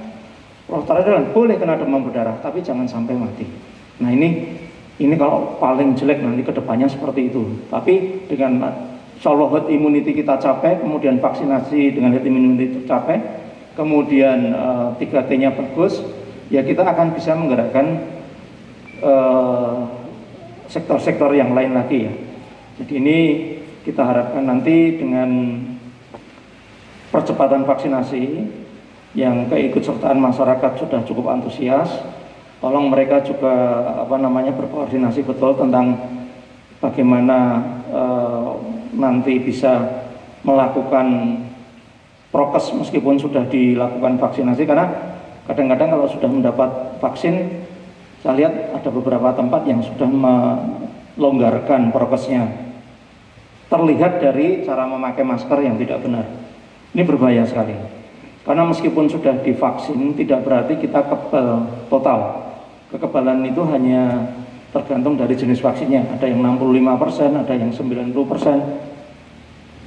Prof. adalah boleh kena demam berdarah tapi jangan sampai mati. Nah ini Ini kalau paling jelek nanti ke depannya seperti itu. Tapi dengan Allah herd immunity kita capai, kemudian vaksinasi dengan herd immunity tercapai, kemudian eh, 3T-nya bagus, ya kita akan bisa menggerakkan eh, sektor-sektor uh, yang lain lagi ya. Jadi ini kita harapkan nanti dengan percepatan vaksinasi yang keikutsertaan masyarakat sudah cukup antusias tolong mereka juga apa namanya berkoordinasi betul tentang bagaimana e, nanti bisa melakukan prokes meskipun sudah dilakukan vaksinasi. Karena kadang-kadang kalau sudah mendapat vaksin saya lihat ada beberapa tempat yang sudah melonggarkan prokesnya terlihat dari cara memakai masker yang tidak benar ini berbahaya sekali karena meskipun sudah divaksin tidak berarti kita kebal total kekebalan itu hanya tergantung dari jenis vaksinnya. Ada yang 65%, ada yang 90%.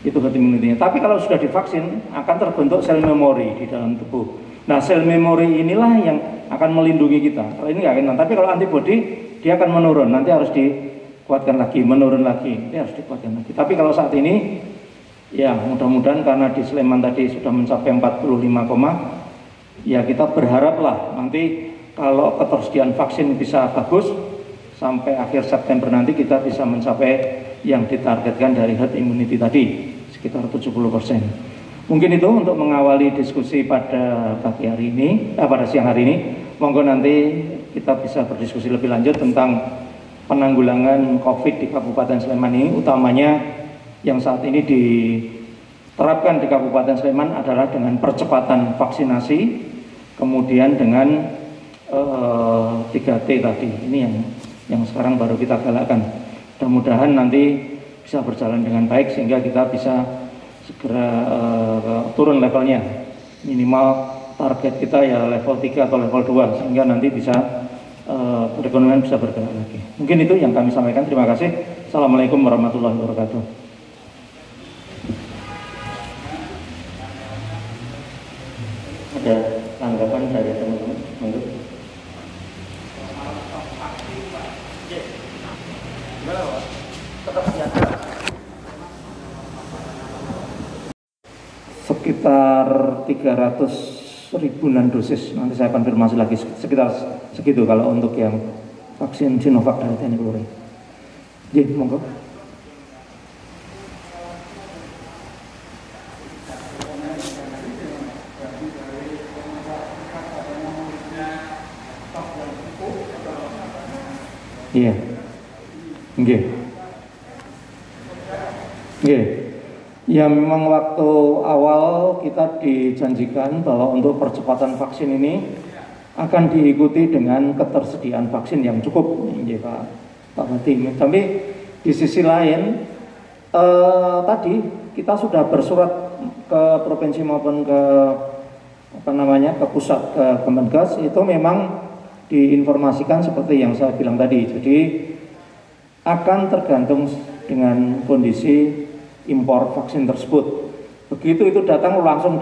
Itu herd immunity Tapi kalau sudah divaksin akan terbentuk sel memori di dalam tubuh. Nah, sel memori inilah yang akan melindungi kita. Kalau ini nggak kena, tapi kalau antibody dia akan menurun. Nanti harus dikuatkan lagi, menurun lagi. Ini harus dikuatkan lagi. Tapi kalau saat ini ya mudah-mudahan karena di Sleman tadi sudah mencapai 45, ya kita berharaplah nanti kalau ketersediaan vaksin bisa bagus sampai akhir September nanti kita bisa mencapai yang ditargetkan dari herd immunity tadi sekitar 70 persen. Mungkin itu untuk mengawali diskusi pada pagi hari ini, eh, pada siang hari ini. Monggo nanti kita bisa berdiskusi lebih lanjut tentang penanggulangan COVID di Kabupaten Sleman ini, utamanya yang saat ini diterapkan di Kabupaten Sleman adalah dengan percepatan vaksinasi, kemudian dengan 3T eh, tadi. Ini yang yang sekarang baru kita galakkan. Mudah-mudahan nanti bisa berjalan dengan baik sehingga kita bisa segera uh, turun levelnya. Minimal target kita ya level 3 atau level 2 sehingga nanti bisa uh, perekonomian bisa bergerak lagi. Mungkin itu yang kami sampaikan. Terima kasih. Assalamualaikum warahmatullahi wabarakatuh. Ada tanggapan dari teman-teman? Sekitar 300 ribuan dosis, nanti saya konfirmasi lagi. Sekitar segitu kalau untuk yang vaksin Sinovac dari TNI Polri. Jadi, monggo. Iya. Nggih. Nggih. Ya memang waktu awal kita dijanjikan bahwa untuk percepatan vaksin ini akan diikuti dengan ketersediaan vaksin yang cukup, ya Pak Pak. Tapi di sisi lain eh, tadi kita sudah bersurat ke provinsi maupun ke apa namanya ke pusat ke Kemenkes itu memang diinformasikan seperti yang saya bilang tadi. Jadi akan tergantung dengan kondisi impor vaksin tersebut. Begitu itu datang langsung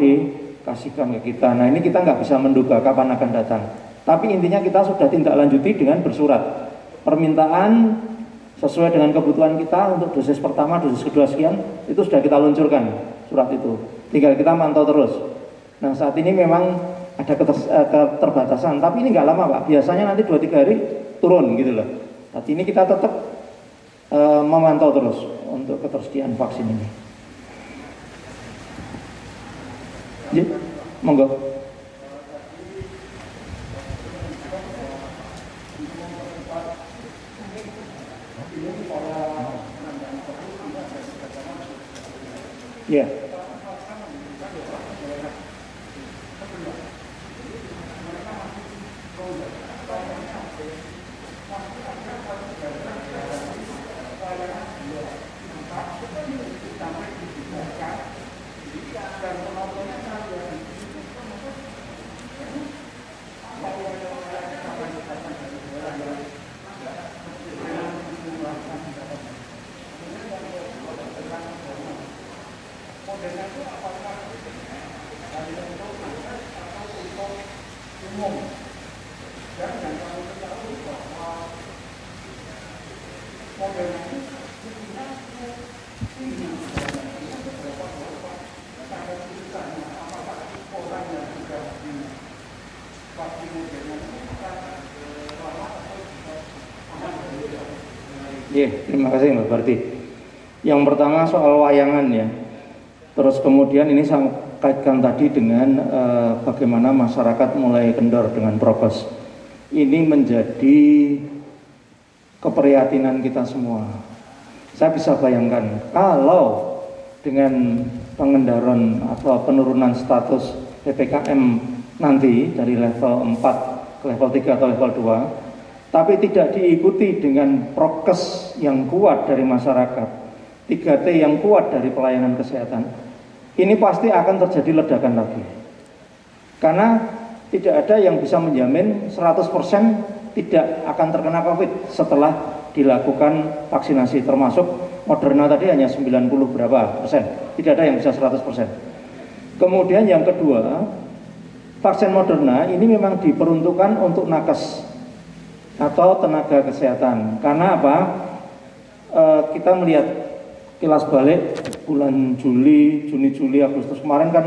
dikasihkan ke kita. Nah ini kita nggak bisa menduga kapan akan datang. Tapi intinya kita sudah tindak lanjuti dengan bersurat. Permintaan sesuai dengan kebutuhan kita untuk dosis pertama, dosis kedua sekian, itu sudah kita luncurkan surat itu. Tinggal kita mantau terus. Nah saat ini memang ada eh, keterbatasan, tapi ini nggak lama pak. Biasanya nanti 2-3 hari turun gitu loh. Tapi ini kita tetap e, memantau terus untuk ketersediaan vaksin ini. Ya, monggo. Ya, Iya, terima kasih Mbak Parti. Yang pertama soal wayangan ya. Terus kemudian ini saya kaitkan tadi dengan eh, bagaimana masyarakat mulai kendor dengan prokes. Ini menjadi keprihatinan kita semua. Saya bisa bayangkan kalau dengan pengendaran atau penurunan status PPKM nanti dari level 4 ke level 3 atau level 2 tapi tidak diikuti dengan prokes yang kuat dari masyarakat, 3T yang kuat dari pelayanan kesehatan, ini pasti akan terjadi ledakan lagi. Karena tidak ada yang bisa menjamin 100% tidak akan terkena COVID setelah dilakukan vaksinasi termasuk Moderna tadi hanya 90 berapa persen, tidak ada yang bisa 100 persen. Kemudian yang kedua, vaksin Moderna ini memang diperuntukkan untuk nakes atau tenaga kesehatan. Karena apa? E, kita melihat kilas balik bulan Juli, Juni, Juli, Agustus kemarin kan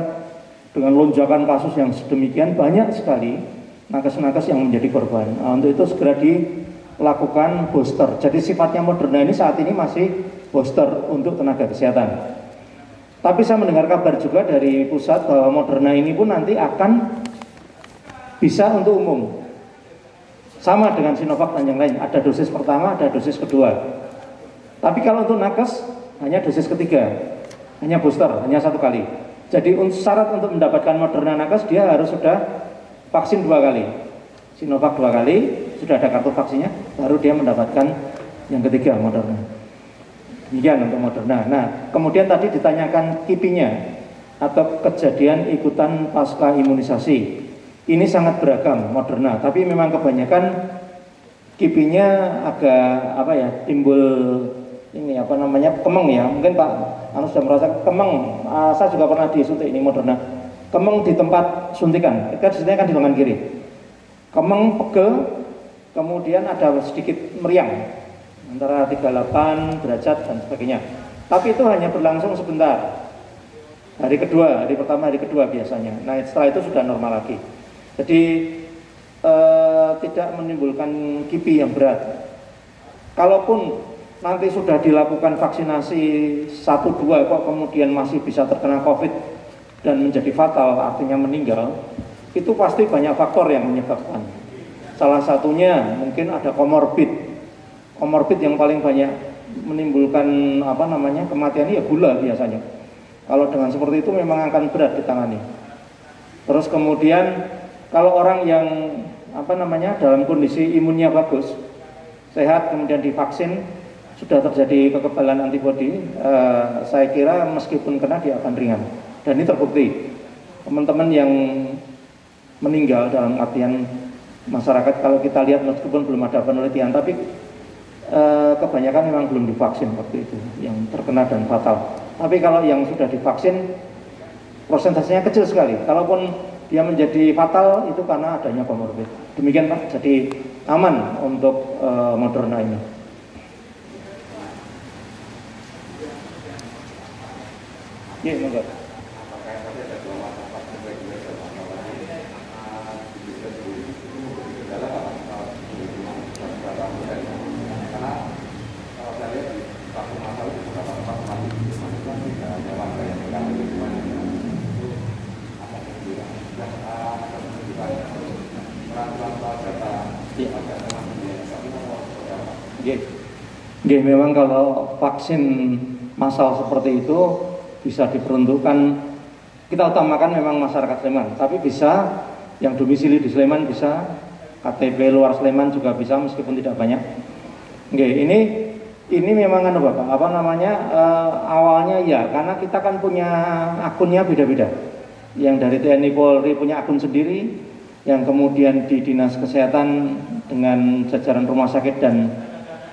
dengan lonjakan kasus yang sedemikian banyak sekali nakes-nakes yang menjadi korban. Nah, untuk itu segera dilakukan booster. Jadi sifatnya Moderna ini saat ini masih booster untuk tenaga kesehatan. Tapi saya mendengar kabar juga dari pusat bahwa Moderna ini pun nanti akan bisa untuk umum. Sama dengan Sinovac dan yang lain, ada dosis pertama, ada dosis kedua. Tapi kalau untuk nakes, hanya dosis ketiga, hanya booster, hanya satu kali. Jadi syarat untuk mendapatkan Moderna nakes, dia harus sudah vaksin dua kali. Sinovac dua kali, sudah ada kartu vaksinnya, baru dia mendapatkan yang ketiga Moderna. Demikian untuk Moderna. Nah, kemudian tadi ditanyakan kipinya atau kejadian ikutan pasca imunisasi ini sangat beragam Moderna, tapi memang kebanyakan kipinya agak apa ya timbul ini apa namanya? Kemeng ya. Mungkin Pak Anu sudah merasa kemeng. Uh, saya juga pernah disuntik ini Moderna. Kemeng di tempat suntikan. Kan suntikan kan di lengan kiri. Kemeng pegel kemudian ada sedikit meriang. Antara 38 derajat dan sebagainya. Tapi itu hanya berlangsung sebentar. Hari kedua hari pertama hari kedua biasanya. Nah setelah itu sudah normal lagi. Jadi eh, tidak menimbulkan kipi yang berat. Kalaupun nanti sudah dilakukan vaksinasi satu dua kok kemudian masih bisa terkena COVID dan menjadi fatal artinya meninggal, itu pasti banyak faktor yang menyebabkan. Salah satunya mungkin ada komorbid. Komorbid yang paling banyak menimbulkan apa namanya kematian ya gula biasanya. Kalau dengan seperti itu memang akan berat ditangani. Terus kemudian kalau orang yang apa namanya dalam kondisi imunnya bagus, sehat kemudian divaksin sudah terjadi kekebalan antibodi, eh, saya kira meskipun kena dia akan ringan. Dan ini terbukti. Teman-teman yang meninggal dalam artian masyarakat kalau kita lihat meskipun belum ada penelitian tapi eh, kebanyakan memang belum divaksin waktu itu yang terkena dan fatal. Tapi kalau yang sudah divaksin prosentasenya kecil sekali. Kalaupun dia menjadi fatal itu karena adanya komorbid. Demikian Pak, jadi aman untuk uh, Moderna ini. Iya, enggak. Gih, memang kalau vaksin massal seperti itu bisa diperuntukkan kita utamakan memang masyarakat Sleman, tapi bisa yang domisili di Sleman bisa, KTP luar Sleman juga bisa meskipun tidak banyak. Oke, ini ini memang kan Bapak, apa namanya uh, awalnya ya karena kita kan punya akunnya beda-beda. Yang dari TNI Polri punya akun sendiri, yang kemudian di Dinas Kesehatan dengan jajaran rumah sakit dan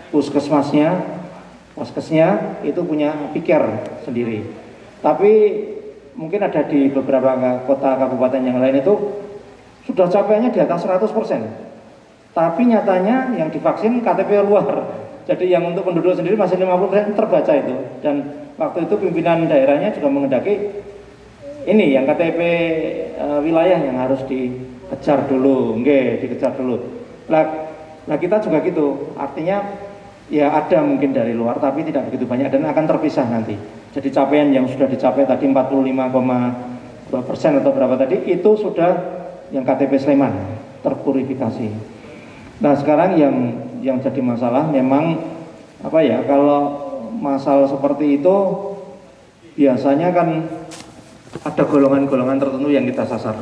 puskesmasnya, puskesnya itu punya pikir sendiri. Tapi mungkin ada di beberapa kota kabupaten yang lain itu sudah capainya di atas 100%. Tapi nyatanya yang divaksin KTP luar. Jadi yang untuk penduduk sendiri masih 50% terbaca itu. Dan waktu itu pimpinan daerahnya juga mengendaki ini yang KTP e, wilayah yang harus dikejar dulu, enggak dikejar dulu. Lah, lah kita juga gitu. Artinya ya ada mungkin dari luar tapi tidak begitu banyak dan akan terpisah nanti. Jadi capaian yang sudah dicapai tadi 45,2 persen atau berapa tadi itu sudah yang KTP Sleman terpurifikasi. Nah sekarang yang yang jadi masalah memang apa ya kalau masalah seperti itu biasanya kan ada golongan-golongan tertentu yang kita sasar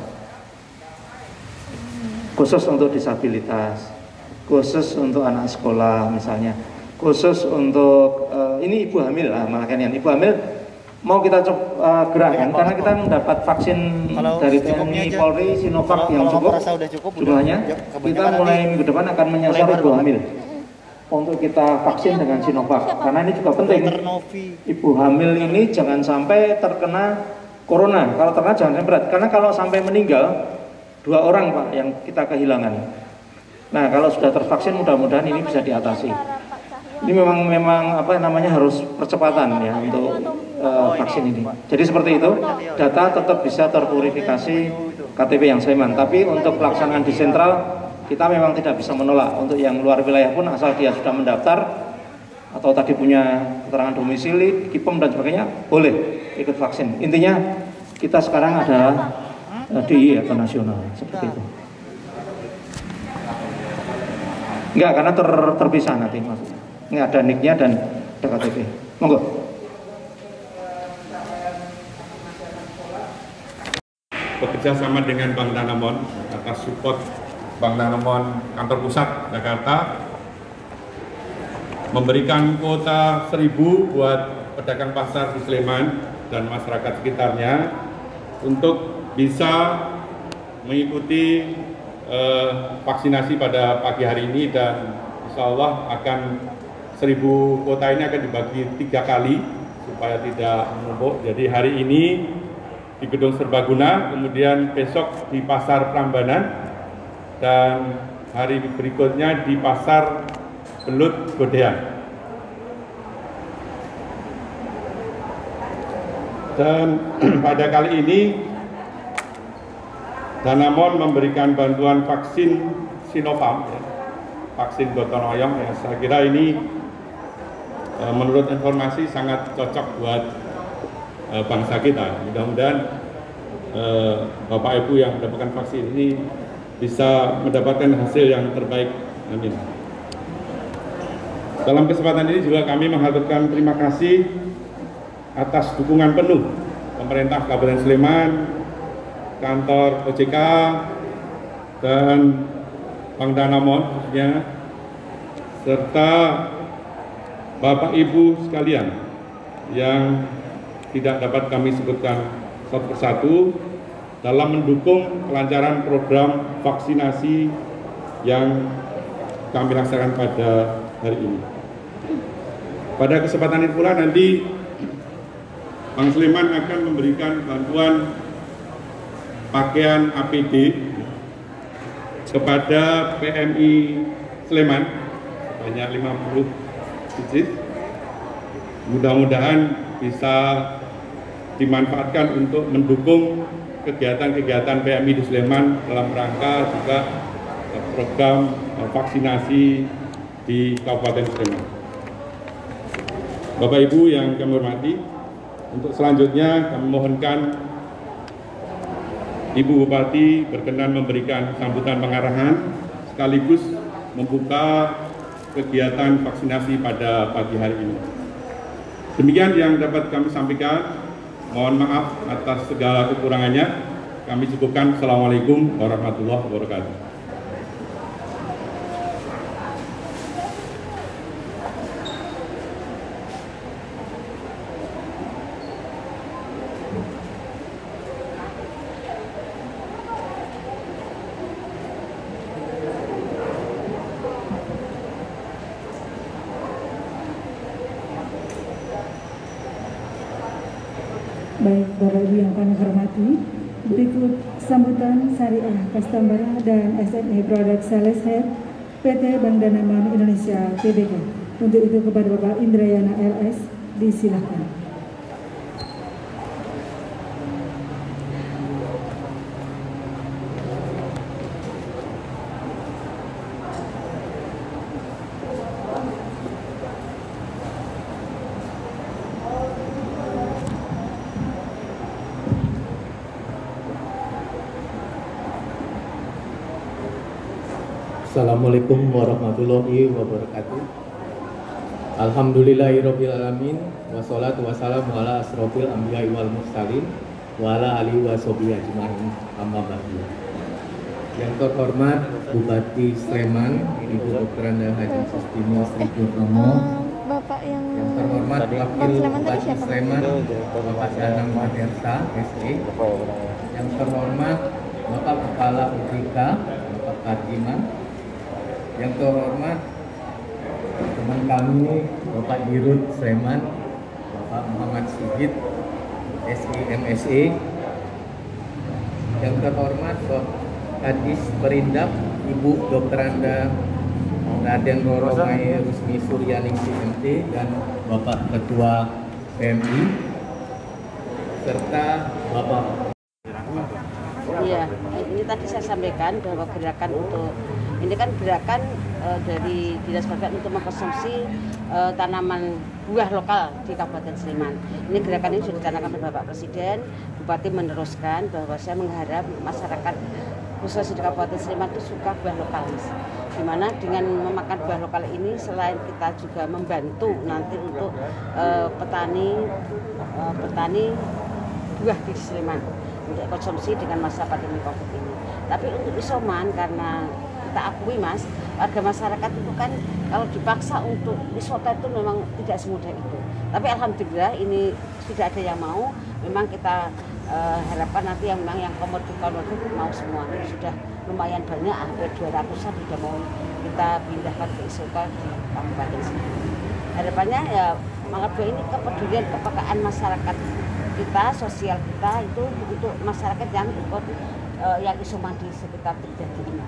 khusus untuk disabilitas khusus untuk anak sekolah misalnya khusus untuk uh, ini ibu hamil lah malah kan ibu hamil. Mau kita coba uh, eh, gerakan ya, karena kita mendapat vaksin kalau dari TNI Polri Sinovac yang cukup, cukup jumlahnya. Kita mulai minggu depan akan menyasar ibu hamil. Untuk kita vaksin dengan Sinovac. Karena ini juga penting. Ibu hamil ini jangan sampai terkena corona. Kalau terkena jangan sampai berat. Karena kalau sampai meninggal dua orang pak yang kita kehilangan. Nah kalau sudah tervaksin mudah-mudahan ini bisa diatasi ini memang memang apa namanya harus percepatan ya untuk uh, vaksin ini. Jadi seperti itu, data tetap bisa terpurifikasi KTP yang Sleman. Tapi untuk pelaksanaan di sentral kita memang tidak bisa menolak. Untuk yang luar wilayah pun asal dia sudah mendaftar atau tadi punya keterangan domisili, KIPEM dan sebagainya, boleh ikut vaksin. Intinya kita sekarang adalah uh, DI atau nasional seperti itu. Enggak, karena ter, terpisah nanti maksudnya. Ini ada nicknya dan ada. Monggo. Bekerja sama dengan Bank Danamon atas support Bank Danamon kantor pusat Jakarta memberikan kuota 1000 buat pedagang pasar di Sleman dan masyarakat sekitarnya untuk bisa mengikuti eh, vaksinasi pada pagi hari ini dan insya Allah akan seribu kota ini akan dibagi tiga kali supaya tidak menumpuk. Jadi hari ini di Gedung Serbaguna, kemudian besok di Pasar Prambanan, dan hari berikutnya di Pasar Belut Godean. Dan pada kali ini Danamon memberikan bantuan vaksin Sinovac, ya, vaksin gotong royong. Ya, saya kira ini menurut informasi sangat cocok buat uh, bangsa kita. Mudah-mudahan uh, Bapak Ibu yang mendapatkan vaksin ini bisa mendapatkan hasil yang terbaik. Amin. Dalam kesempatan ini juga kami menghaturkan terima kasih atas dukungan penuh pemerintah Kabupaten Sleman, kantor OJK, dan Bank Danamon khususnya, serta Bapak Ibu sekalian yang tidak dapat kami sebutkan satu persatu dalam mendukung kelancaran program vaksinasi yang kami laksanakan pada hari ini. Pada kesempatan itu pula nanti Bang Sleman akan memberikan bantuan pakaian APD kepada PMI Sleman sebanyak 50 Mudah-mudahan bisa dimanfaatkan untuk mendukung kegiatan-kegiatan PMI di Sleman dalam rangka juga eh, program eh, vaksinasi di Kabupaten Sleman. Bapak Ibu yang kami hormati, untuk selanjutnya kami mohonkan Ibu Bupati berkenan memberikan sambutan pengarahan sekaligus membuka kegiatan vaksinasi pada pagi hari ini. Demikian yang dapat kami sampaikan. Mohon maaf atas segala kekurangannya. Kami cukupkan. Assalamualaikum warahmatullahi wabarakatuh. Baik Bapak Ibu yang kami hormati, berikut sambutan Syariah Kastambara dan SME Product Sales Head PT Bank Danamon Indonesia Tbk. Untuk itu kepada Bapak Indrayana LS, disilakan. Assalamualaikum warahmatullahi wabarakatuh. Alhamdulillahirabbil alamin wassalatu wassalamu ala asrofil anbiya'i wal mursalin wa ala alihi washabihi ajmain amma ba'du. Yang terhormat Bupati Sleman, Ibu Dr. Anda Haji Sustini Sri Purnomo, Bapak yang yang terhormat Wakil Bupati? Sleman, Bapak Danang Madersa, SE, yang terhormat Bapak Kepala UTK, Bapak Kardiman, yang terhormat teman kami Bapak Dirut Sleman, Bapak Muhammad Sigit, SI MSE, yang terhormat Bapak Kadis Perindak, Ibu Dr. Anda Raden Roro Mai Rusmi Suryaning CMT dan Bapak Ketua PMI serta Bapak Iya, tadi saya sampaikan bahwa gerakan untuk ini kan gerakan eh, dari dinas pertanian untuk mengkonsumsi eh, tanaman buah lokal di Kabupaten Sleman. Ini gerakan ini sudah dicanangkan oleh Bapak Presiden, Bupati meneruskan bahwa saya mengharap masyarakat khususnya di Kabupaten Sleman itu suka buah lokal, Mas. Di mana dengan memakan buah lokal ini selain kita juga membantu nanti untuk eh, petani eh, petani buah di Sleman untuk konsumsi dengan masa pandemi COVID. Tapi untuk isoman karena kita akui mas, warga masyarakat itu kan kalau dipaksa untuk isoter itu memang tidak semudah itu. Tapi alhamdulillah ini sudah ada yang mau. Memang kita eh, harapkan nanti yang memang yang komorbid komorbid mau semua. Sudah lumayan banyak, hampir 200-an sudah mau kita pindahkan ke isoter di Kabupaten Sleman. Harapannya ya mengapa ini kepedulian kepekaan masyarakat kita sosial kita itu untuk masyarakat yang ikut eh, yang isoman di sekitar terjadi ini.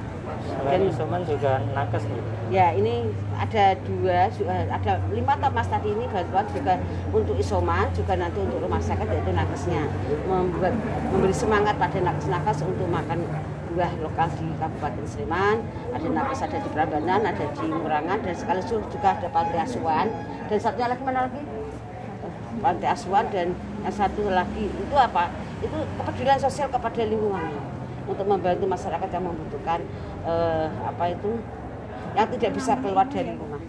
Selain isoman juga nakes gitu. Ya ini ada dua, eh, ada lima mas tadi ini bantuan juga untuk isoman, juga nanti untuk rumah sakit yaitu nakesnya. Membuat, memberi semangat pada nakes-nakes untuk makan buah lokal di Kabupaten Sleman. Ada nakes ada di Prambanan, ada di Murangan, dan sekaligus juga ada panti asuhan. Dan satunya lagi mana lagi? Panti asuhan dan yang satu lagi itu apa? Itu kepedulian sosial kepada lingkungan untuk membantu masyarakat yang membutuhkan eh, apa itu yang tidak bisa keluar dari rumah.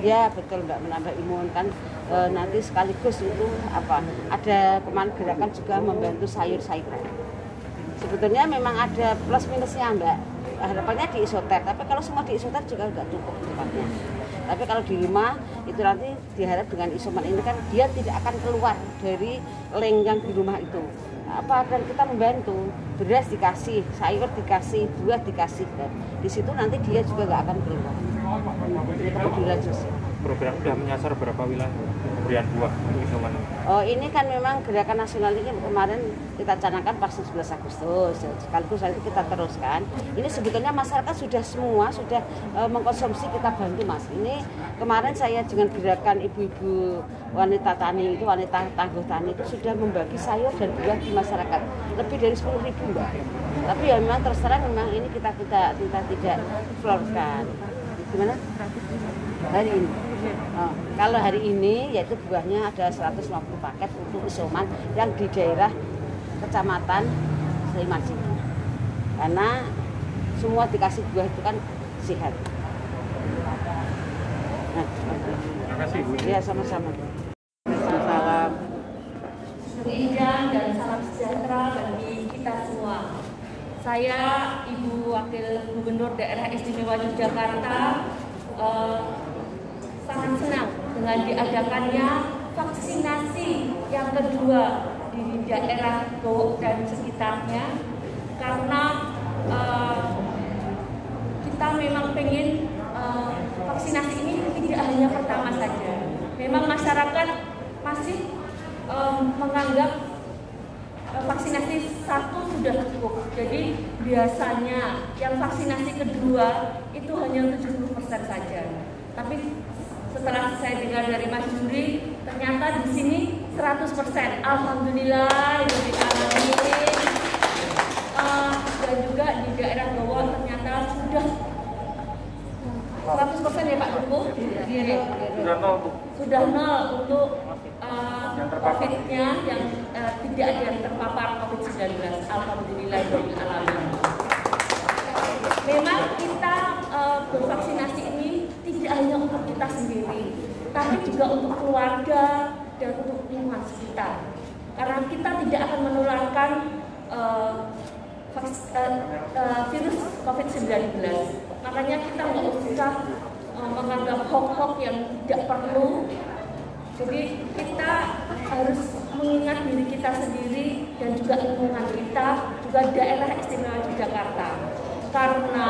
Ya betul mbak menambah imun kan e, nanti sekaligus itu apa ada kemarin gerakan juga membantu sayur-sayuran. Sebetulnya memang ada plus minusnya mbak. Harapannya di isoter, tapi kalau semua di isoter juga nggak cukup tempatnya. Tapi kalau di rumah itu nanti diharap dengan isoman ini kan dia tidak akan keluar dari lenggang di rumah itu. Apa dan kita membantu beras dikasih, sayur dikasih, buah dikasih dan di situ nanti dia juga nggak akan. Ini kepedulian sosial. Program sudah menyasar berapa wilayah pemberian buah untuk isoman? Oh ini kan memang gerakan nasional ini kemarin kita canangkan pas 11 Agustus sekaligus itu kita teruskan. Ini sebetulnya masyarakat sudah semua sudah eh, mengkonsumsi kita bantu mas. Ini kemarin saya dengan gerakan ibu-ibu wanita tani itu wanita tangguh tani itu sudah membagi sayur dan buah di masyarakat lebih dari 10 ribu mbak. Tapi ya memang terus terang memang ini kita kita kita tidak florkan. Gimana? Hari ini. Oh, kalau hari ini yaitu buahnya ada 150 paket untuk isoman yang di daerah kecamatan Sleman City. Karena semua dikasih buah itu kan sehat. Nah, Terima kasih Bu. ya sama-sama. Salam indah dan salam sejahtera bagi kita semua. Saya Ibu Wakil Gubernur Daerah Istimewa Yogyakarta eh, sangat senang dengan diadakannya vaksinasi yang kedua di daerah Gowok dan sekitarnya karena eh, kita memang pengen eh, vaksinasi ini tidak hanya pertama saja. Memang masyarakat masih eh, menganggap vaksinasi satu sudah cukup. Jadi biasanya yang vaksinasi kedua itu hanya 70% saja. Tapi setelah saya dengar dari Mas Juri, ternyata di sini 100%. Alhamdulillah, alamin. Uh, dan juga di daerah bawah ternyata sudah 100% ya Pak Duku? Sudah nol, Sudah nol untuk uh, COVID-nya yang uh, tidak ada yang terpapar COVID-19. Alhamdulillah, alamin. Memang kita uh, bervaksinasi ini tidak hanya untuk kita sendiri, tapi juga untuk keluarga dan untuk lingkungan sekitar. Karena kita tidak akan menularkan uh, uh, uh, virus COVID-19. Makanya kita nggak usah uh, menganggap hoax-hoax yang tidak perlu. Jadi kita harus mengingat diri kita sendiri dan juga lingkungan kita, juga daerah istimewa Yogyakarta. Karena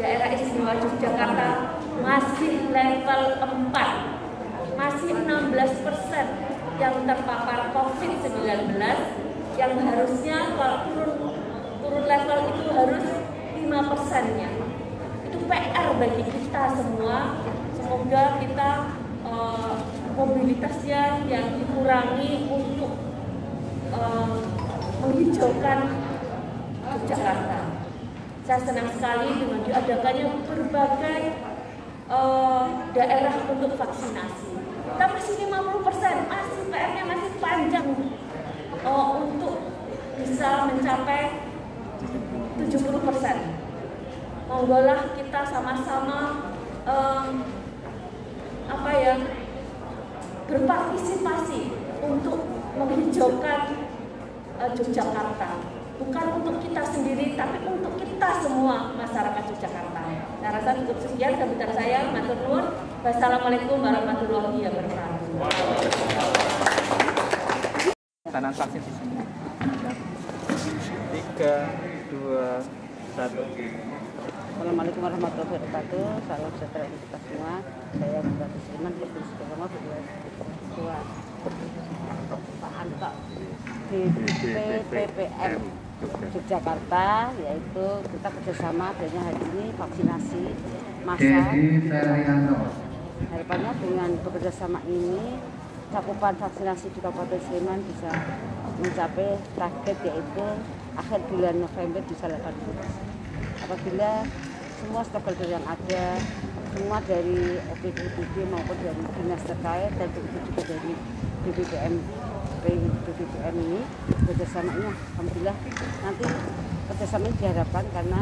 daerah istimewa Yogyakarta masih level 4, masih 16 persen yang terpapar COVID-19 yang harusnya kalau turun turun level itu harus 5 persennya. Itu PR bagi kita semua. Semoga kita uh, mobilitasnya yang dikurangi untuk uh, menghijaukan Jakarta. Saya senang sekali dengan diadakannya berbagai uh, daerah untuk vaksinasi. Kita masih 50 persen, masih PR-nya masih panjang uh, untuk bisa mencapai 70 persen. Monggolah kita sama-sama um, apa ya berpartisipasi untuk menghijaukan uh, Yogyakarta. Bukan untuk kita sendiri, tapi untuk kita semua masyarakat Yogyakarta. Saya rasa cukup sekian sambutan saya. Matur nuwun. Wassalamualaikum warahmatullahi wabarakatuh. Tanam vaksin di sini. Tiga, dua, satu. Assalamualaikum warahmatullahi wabarakatuh. Salam sejahtera untuk kita semua. Saya Bupati Sleman, Provinsi Jawa Barat, Ketua Pak Anto di PPPM Yogyakarta, yaitu kita kerjasama adanya hari ini vaksinasi massal. Harapannya dengan bekerjasama ini cakupan vaksinasi di Kabupaten Sleman bisa mencapai target yaitu akhir bulan November bisa 80. Apabila semua stakeholder yang ada, semua dari OPD maupun dari dinas terkait dan begitu juga dari BPPM BPPM ini kerjasamanya Alhamdulillah nanti kerjasama diharapkan karena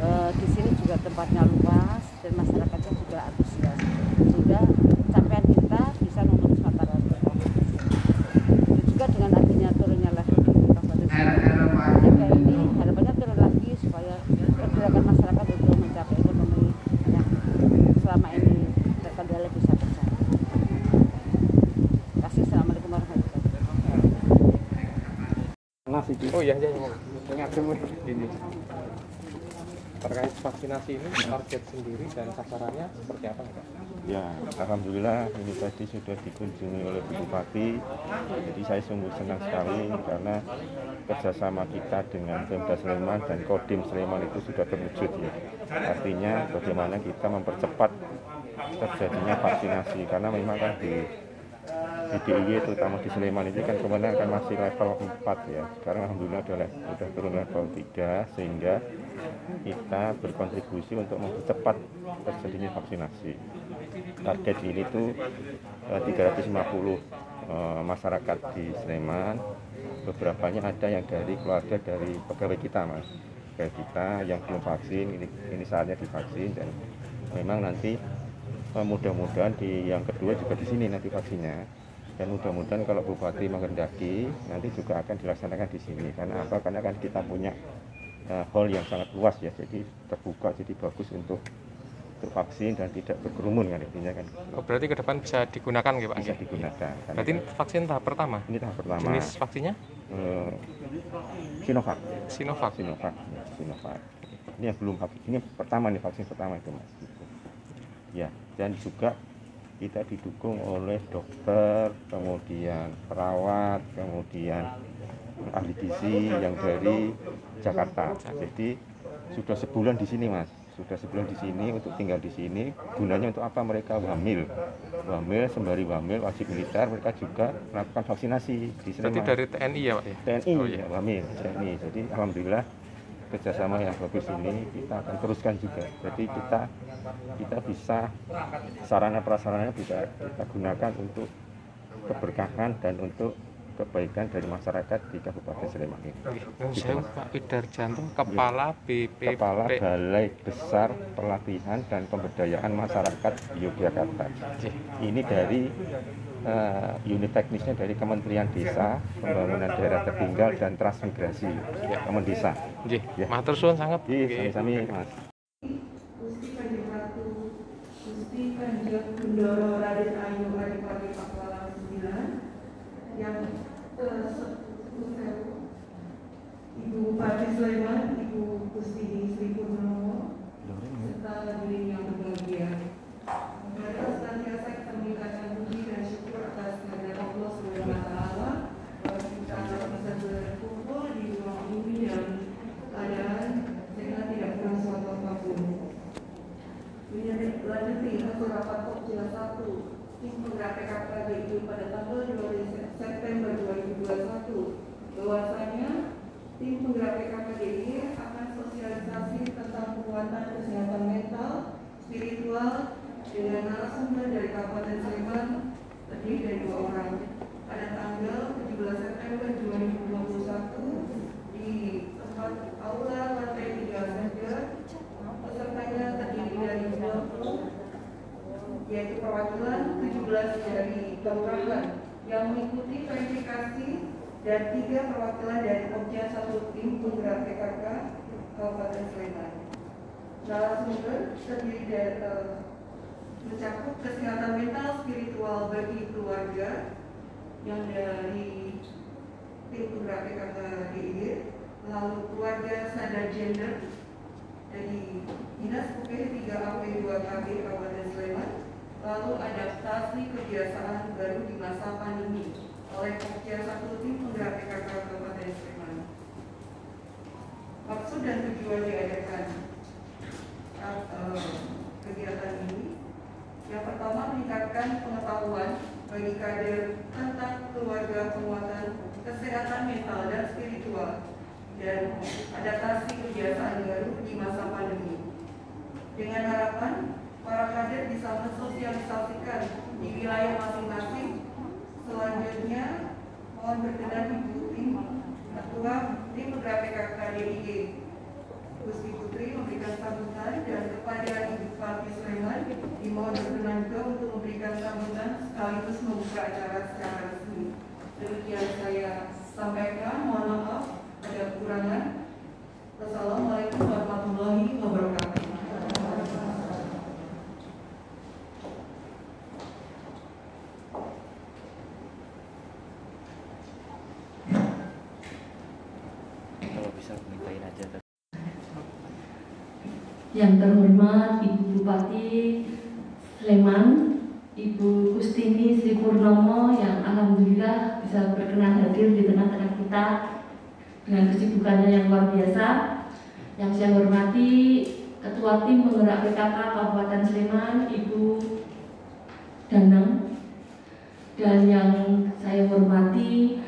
e, di sini juga tempatnya luas dan masyarakatnya juga antusias. Sehingga capaian kita bisa memutus mata rantai juga dengan adanya turunnya level di Kabupaten Jaga ini harapannya turun lagi supaya pergerakan masyarakat untuk mencapai ekonomi yang selama ini terkendala bisa tercapai. Terima kasih. Assalamualaikum warahmatullahi wabarakatuh. Oh iya, iya, iya. Semua ini. Terkait vaksinasi ini target sendiri dan sasarannya seperti apa enggak? Ya, Alhamdulillah ini tadi sudah dikunjungi oleh Bu Bupati. Jadi saya sungguh senang sekali karena kerjasama kita dengan Pemda Sleman dan Kodim Sleman itu sudah terwujud ya. Artinya bagaimana kita mempercepat terjadinya vaksinasi karena memang kan di di DIY terutama di Sleman ini kan ke mana kan masih level 4 ya. Sekarang Alhamdulillah sudah, turun level 3 sehingga kita berkontribusi untuk mempercepat terjadinya vaksinasi. Target ini tuh eh, 350 eh, masyarakat di Sleman. Beberapa ada yang dari keluarga dari pegawai kita mas. Pegawai kita yang belum vaksin ini, ini saatnya divaksin dan memang nanti eh, mudah-mudahan di yang kedua juga di sini nanti vaksinnya dan mudah-mudahan kalau Bupati mengendaki nanti juga akan dilaksanakan di sini karena apa karena kan kita punya uh, hall yang sangat luas ya jadi terbuka jadi bagus untuk untuk vaksin dan tidak berkerumun kan intinya kan Oh, berarti ke depan bisa digunakan ya Pak? bisa digunakan Berarti kan vaksin tahap pertama? ini tahap pertama Jenis vaksinnya? eh, Sinovac Sinovac. Sinovac ya, Sinovac ini yang belum ini pertama nih vaksin pertama itu mas Gitu. ya dan juga kita didukung oleh dokter kemudian perawat kemudian ahli gizi yang dari Jakarta. Jadi sudah sebulan di sini mas. Sudah sebelum di sini untuk tinggal di sini. Gunanya untuk apa? Mereka wamil wamil sembari wamil wajib militer mereka juga melakukan vaksinasi di Berarti Sleman dari TNI ya Pak ya? TNI Oh, ya iya. wamil TNI jadi alhamdulillah kerjasama yang bagus ini kita akan teruskan juga. Jadi kita kita bisa sarana prasarana bisa kita gunakan untuk keberkahan dan untuk kebaikan dari masyarakat di Kabupaten Sleman ini. Gitu, saya. Pak Widarjanto Kepala BPP Kepala Balai Besar Pelatihan dan Pemberdayaan Masyarakat Yogyakarta. Ini dari eh, unit teknisnya dari Kementerian Desa, Pembangunan Daerah Tertinggal dan Transmigrasi, Kemendesa. Nggih, Ya. matur suwun sangat. Nggih. sami-sami Mas. Gusti Kanjeng Ratu, Gusti Kanjeng Bendoro Raden Ayu Adipati Pakualam IX yang ke Ibu Bupati Sleman, Ibu Gusti Sri Purnomo, serta hadirin yang berbahagia. Mari senantiasa kita meningkatkan puji dan syukur atas kehadiran Allah Subhanahu wa taala bahwa kita bisa berkumpul di ruang ini dalam keadaan sehingga tidak kurang suatu apa pun. Lanjuti hasil rapat Pokja 1 tim penggerak PKK DI pada tanggal 12 September 2021 bahwasanya tim penggerak PKK DI akan sosialisasi tentang penguatan kesehatan mental, spiritual dengan narasumber dari Kabupaten Sleman terdiri dari dua orang pada tanggal 17 September 2021 di tempat aula lantai 3 saja pesertanya terdiri dari 20 yaitu perwakilan 17 dari kelurahan yang mengikuti verifikasi dan tiga perwakilan dari Pokja satu tim penggerak PKK Kabupaten Sleman. Narasumber terdiri dari eh, mencakup kesehatan mental spiritual bagi keluarga yang dari tim penggerak PKK DIY, lalu keluarga sadar gender dari Dinas UP 3 AP 2 KB Kabupaten Sleman, lalu adaptasi kebiasaan baru di masa pandemi oleh Pokja satu tim penggerak PKK Kabupaten Sleman. Maksud dan tujuan diadakan eh, kegiatan ini yang pertama meningkatkan pengetahuan bagi kader tentang keluarga penguatan kesehatan mental dan spiritual dan adaptasi kebiasaan baru di masa pandemi. Dengan harapan para kader bisa mensosialisasikan di wilayah masing-masing. Selanjutnya mohon berkenan Ibu tim Ketua penggerak PKK DIY Gusti Putri memberikan sambutan dan kepada Ibu Bupati Sleman dimohon berkenan juga untuk memberikan sambutan sekaligus membuka acara secara resmi. Demikian saya sampaikan, mohon maaf ada kekurangan. Wassalamualaikum warahmatullahi wabarakatuh. Kalau bisa mintain aja Yang terhormat Ibu Bupati Sleman, Ibu Kustini Sri Purnomo yang alhamdulillah bisa berkenan hadir di tengah-tengah kita dengan kesibukannya yang luar biasa. Yang saya hormati Ketua Tim Penggerak PKK Kabupaten Sleman, Ibu Danang, dan yang saya hormati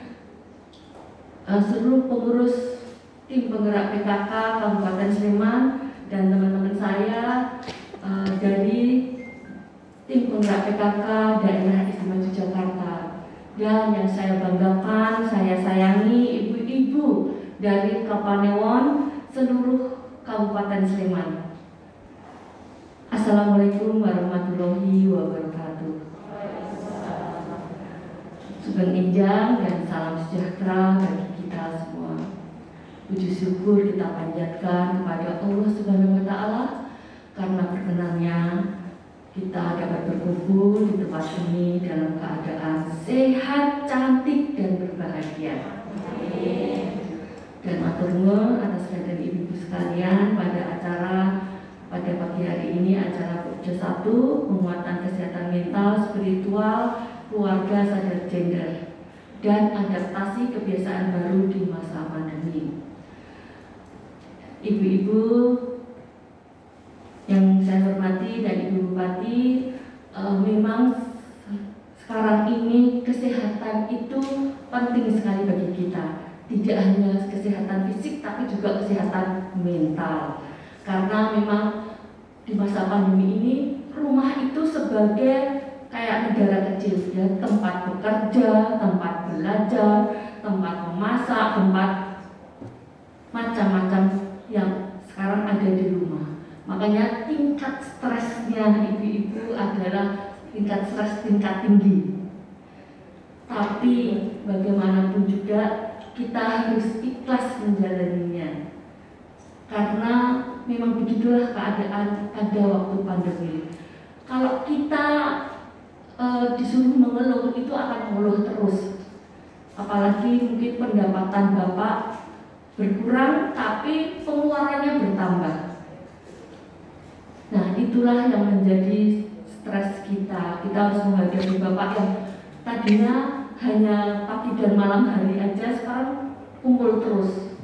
eh, seluruh pengurus tim penggerak PKK Kabupaten Sleman dan teman-teman saya eh, dari tim penggerak PKK daerah Istimewa Yogyakarta dan yang saya banggakan, saya sayangi ibu-ibu dari Kapanewon seluruh Kabupaten Sleman. Assalamualaikum warahmatullahi wabarakatuh. Sugeng Injang dan salam sejahtera bagi. Puji syukur kita panjatkan kepada Allah Subhanahu wa taala karena perkenannya kita dapat berkumpul di tempat ini dalam keadaan sehat, cantik dan berbahagia. Dan matur nuwun atas kehadiran ibu-ibu sekalian pada acara pada pagi hari ini acara Pokja 1 penguatan kesehatan mental, spiritual, keluarga sadar gender dan adaptasi kebiasaan baru di masa pandemi. Ibu-ibu dan Ibu Bupati, uh, memang sekarang ini kesehatan itu penting sekali bagi kita. Tidak hanya kesehatan fisik, tapi juga kesehatan mental. Karena memang di masa pandemi ini, rumah itu sebagai kayak negara kecil ya, tempat bekerja, tempat belajar, tempat memasak, tempat macam-macam yang sekarang ada di rumah. Makanya tingkat stresnya ibu-ibu adalah tingkat stres tingkat tinggi. Tapi bagaimanapun juga kita harus ikhlas menjalaninya. Karena memang begitulah keadaan pada waktu pandemi. Kalau kita e, disuruh mengeluh itu akan mengeluh terus. Apalagi mungkin pendapatan Bapak berkurang tapi pengeluarannya bertambah. Nah, itulah yang menjadi stres kita. Kita harus menghadapi Bapak yang tadinya hanya pagi dan malam hari aja sekarang kumpul terus.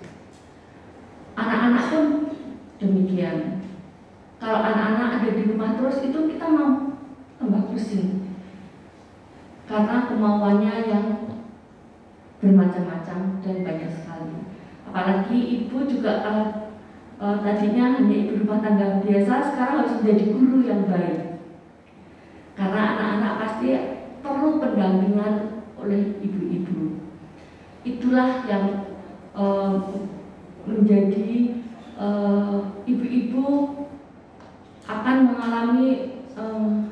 Anak-anak pun demikian. Kalau anak-anak ada di rumah terus itu kita mau tambah pusing. Karena kemauannya yang bermacam-macam dan banyak sekali apalagi ibu juga uh, tadinya hanya ibu rumah tangga biasa sekarang harus menjadi guru yang baik karena anak-anak pasti perlu pendampingan oleh ibu-ibu itulah yang uh, menjadi ibu-ibu akan mengalami uh,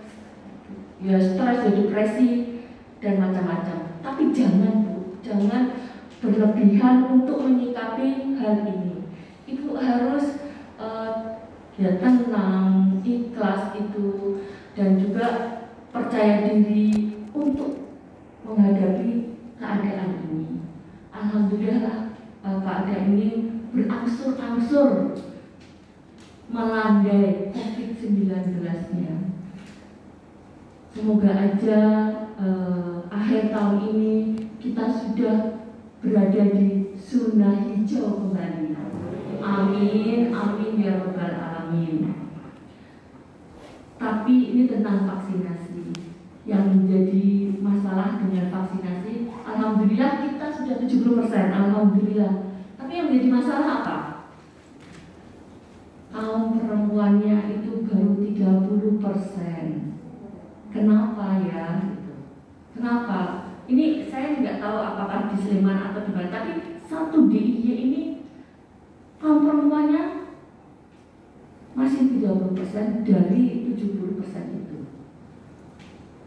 ya stres, depresi dan macam-macam. Tapi jangan bu, jangan berlebihan untuk menyikapi hal ini. Ibu harus uh, ya tenang, ikhlas itu dan juga percaya diri untuk menghadapi keadaan ini. Alhamdulillah uh, keadaan ini berangsur-angsur melandai COVID-19-nya. Semoga aja uh, akhir tahun ini kita sudah berada di zona hijau kembali. Amin, amin ya robbal alamin. Tapi ini tentang vaksinasi yang menjadi masalah dengan vaksinasi. Alhamdulillah kita sudah 70 persen, alhamdulillah. Tapi yang menjadi masalah apa? Kaum perempuannya itu baru 30 persen. Kenapa ya? Kenapa? Ini saya tidak tahu apakah di Sleman atau di mana, tapi satu DIY ini kaum perempuannya masih 30% dari 70% itu.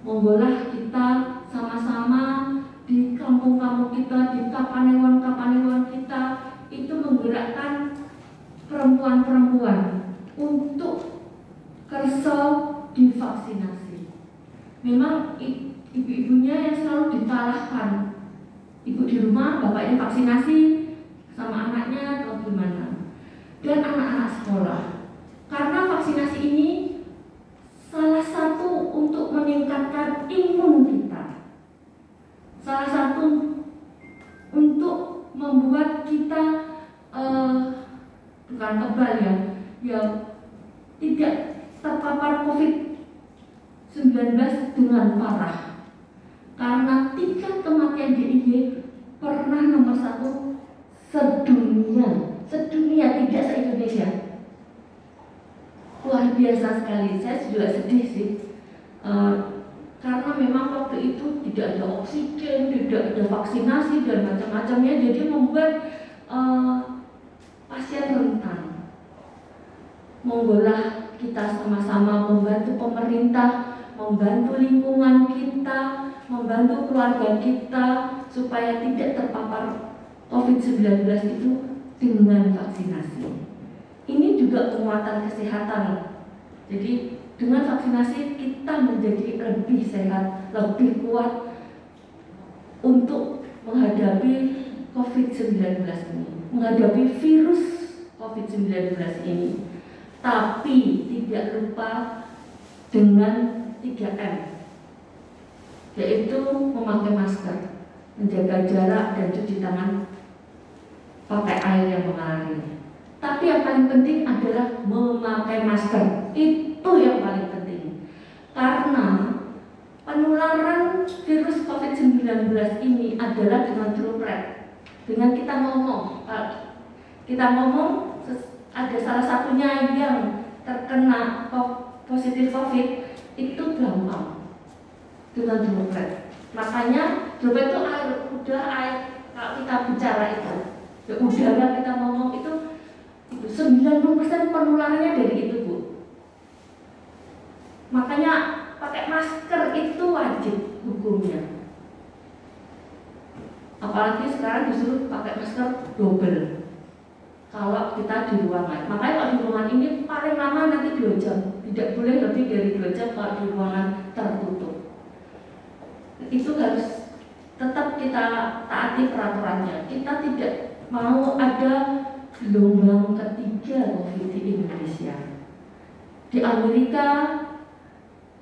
Monggolah kita sama-sama di kampung-kampung kita, di kapanewon-kapanewon kita itu menggerakkan perempuan-perempuan untuk kerso divaksinasi. Memang ibu-ibunya yang selalu ditalahkan. Ibu di rumah bapaknya vaksinasi sama anaknya atau gimana. Dan anak-anak sekolah. Karena vaksinasi ini salah satu untuk meningkatkan imun kita. Salah satu untuk membuat kita uh, bukan tebal ya ya tidak terpapar COVID-19 dengan parah karena tingkat kematian DIY pernah nomor satu sedunia, sedunia tidak se Indonesia. Luar biasa sekali, saya juga sedih sih. Uh, karena memang waktu itu tidak ada oksigen, tidak ada vaksinasi dan macam-macamnya, jadi membuat uh, pasien rentan. Monggolah kita sama-sama membantu pemerintah, membantu lingkungan kita, membantu keluarga kita supaya tidak terpapar COVID-19 itu dengan vaksinasi. Ini juga penguatan kesehatan. Jadi dengan vaksinasi kita menjadi lebih sehat, lebih kuat untuk menghadapi COVID-19 ini, menghadapi virus COVID-19 ini. Tapi tidak lupa dengan 3M yaitu memakai masker, menjaga jarak dan cuci tangan pakai air yang mengalir. Tapi yang paling penting adalah memakai masker. Itu yang paling penting. Karena penularan virus COVID-19 ini adalah dengan droplet. Dengan kita ngomong, eh, kita ngomong ada salah satunya yang terkena positif COVID itu gampang dengan droplet. Makanya droplet itu air, udah air kalau kita bicara itu, ya udara kita ngomong itu itu 90% penularannya dari itu bu. Makanya pakai masker itu wajib hukumnya. Apalagi sekarang disuruh pakai masker double kalau kita di ruangan. Makanya kalau di ruangan ini paling lama nanti dua jam, tidak boleh lebih dari dua jam kalau di ruangan tertutup. Itu harus tetap kita taati peraturannya. Kita tidak mau ada gelombang ketiga COVID di Indonesia. Di Amerika,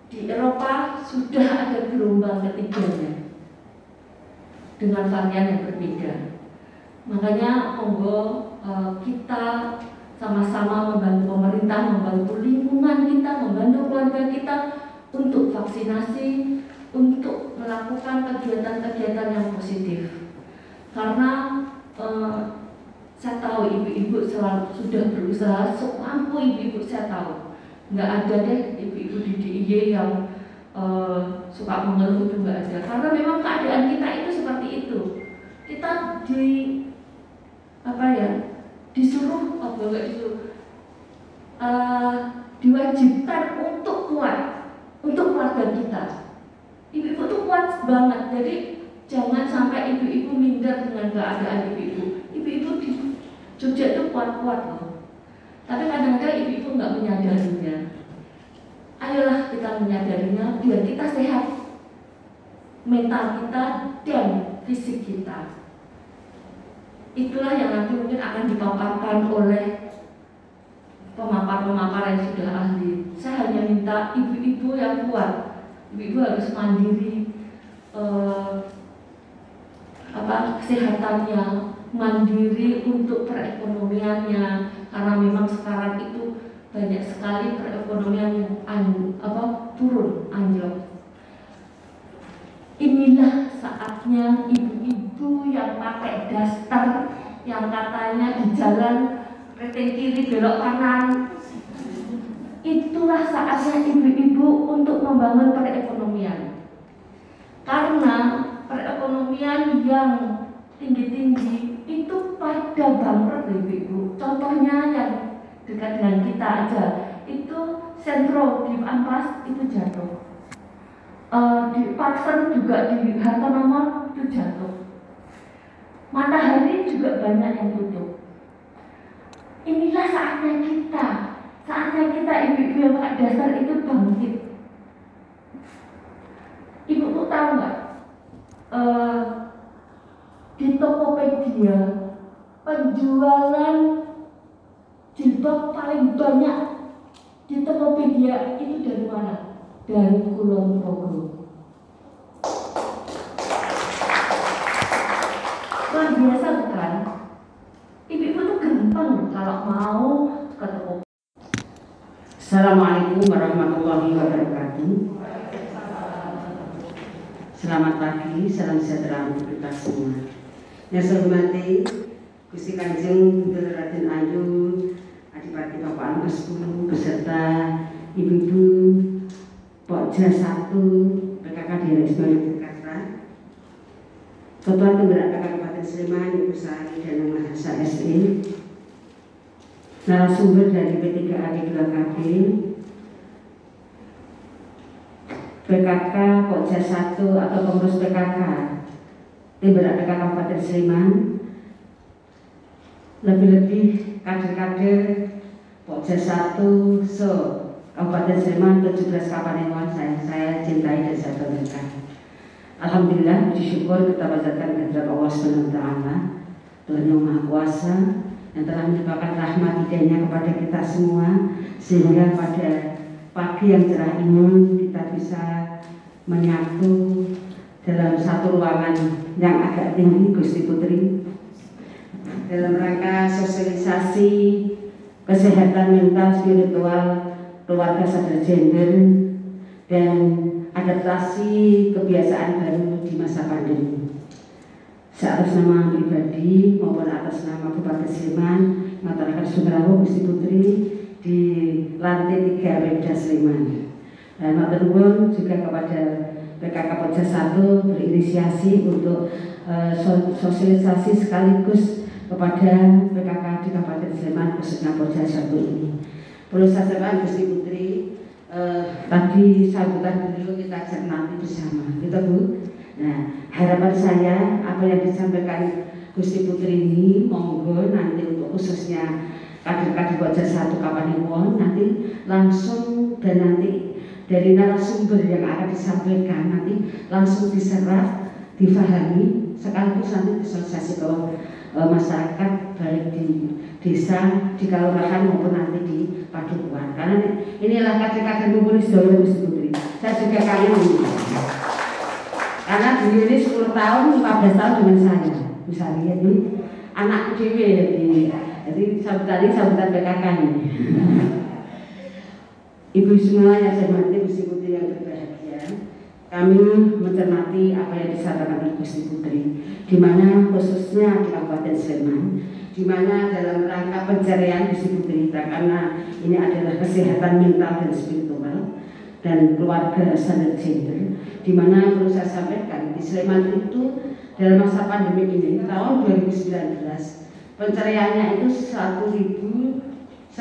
di Eropa sudah ada gelombang ketiganya dengan varian yang berbeda. Makanya monggo Eh, kita sama-sama membantu pemerintah, membantu lingkungan kita, membantu keluarga kita untuk vaksinasi, untuk melakukan kegiatan-kegiatan yang positif. Karena eh, saya tahu ibu-ibu selalu sudah berusaha semampu ibu-ibu saya tahu. Nggak ada deh ibu-ibu di DIY yang eh, suka mengeluh itu nggak ada. Karena memang keadaan kita itu seperti itu. Kita di apa ya disuruh apa enggak disuruh uh, diwajibkan untuk kuat untuk keluarga kita ibu-ibu tuh kuat banget. Jadi jangan sampai ibu-ibu minder dengan keadaan ibu-ibu. Ibu-ibu di Jogja itu kuat-kuat loh. Tapi kadang-kadang ibu-ibu nggak menyadarinya. Ayolah kita menyadarinya biar kita sehat. Mental kita dan fisik kita. Itulah yang nanti mungkin akan dipaparkan oleh pemapar-pemapar yang sudah ahli. Saya hanya minta ibu-ibu yang kuat, ibu-ibu harus mandiri eh, apa kesehatannya, mandiri untuk perekonomiannya, karena memang sekarang itu banyak sekali perekonomian yang an, apa turun anjlok. Inilah saatnya ibu-ibu yang pakai daster yang katanya di jalan reteng kiri belok kanan itulah saatnya ibu-ibu untuk membangun perekonomian karena perekonomian yang tinggi-tinggi itu pada bangkrut ibu-ibu contohnya yang dekat dengan kita aja itu sentro di Ampas itu jatuh uh, di Parsen juga di harta nomor itu jatuh. Matahari juga banyak yang tutup. Inilah saatnya kita, saatnya kita ibu-ibu yang pakai dasar itu bangkit. Ibu tuh tahu nggak? Uh, di Tokopedia penjualan jilbab paling banyak di Tokopedia itu dari mana? dari Kulon Progo. Luar biasa bukan? Ibu-ibu tuh gampang kalau mau. Assalamualaikum warahmatullahi wabarakatuh. Selamat pagi, salam sejahtera untuk kita semua. Yang saya hormati Gusti Kanjeng Bunda Raden Ayu, Adipati Bapak Angkasku, beserta ibu-ibu Pokja 1 PKK di Ismail Jakarta Ketua Penggerak Kabupaten Sleman Ibu Sari dan Mahasa SE narasumber dari P3AG 2KB PKK Pokja 1 atau pengurus PKK tim berada Kabupaten Sleman. Lebih-lebih kader-kader Pokja 1 so Kabupaten Sleman 17 Kapanewon saya, saya cintai dan saya banggakan. Alhamdulillah bersyukur kita panjatkan kehadirat Allah SWT Tuhan yang Maha Kuasa yang telah menyebabkan rahmat hidayahnya kepada kita semua sehingga pada pagi yang cerah ini kita bisa menyatu dalam satu ruangan yang agak tinggi Gusti Putri dalam rangka sosialisasi kesehatan mental spiritual keluarga sadar gender dan adaptasi kebiasaan baru di masa pandemi. Seatas nama pribadi maupun atas nama Bupati Sleman, masyarakat Sumerawu, Gusti Putri di lantai 3 Pemda Sleman. Dan matur juga kepada PKK Pojok 1 berinisiasi untuk uh, sosialisasi sekaligus kepada PKK di Kabupaten Sleman khususnya Pojok 1 ini. Perlu saya sampaikan Gusti Putri, uh, tadi sambutan beliau kita cermati bersama, gitu Bu. Nah, harapan saya apa yang disampaikan Gusti Putri ini monggo nanti untuk khususnya kader-kader Pojok satu Kapanewon nanti langsung dan nanti dari narasumber yang akan disampaikan nanti langsung diserap, difahami, sekaligus nanti disosialisasi ke e, masyarakat baik di desa, di kelurahan maupun nanti di padukuhan. Karena inilah kader-kader mumpuni Putri. Saya juga kangen karena beliau ini 10 tahun, 15 tahun dengan saya. Misalnya ini anak dewi jadi, jadi sambutan sambutan PKK ini. Ibu semua yang saya hormati Gusti Putri yang berbahagia, kami mencermati apa yang disampaikan oleh Gusti Putri, di mana khususnya di Kabupaten Sleman, di mana dalam rangka pencarian Gusti Putri, karena ini adalah kesehatan mental dan spiritual dan keluarga standar gender, di mana perlu saya sampaikan di Sleman itu dalam masa pandemi ini tahun 2019 pencariannya itu 1.1336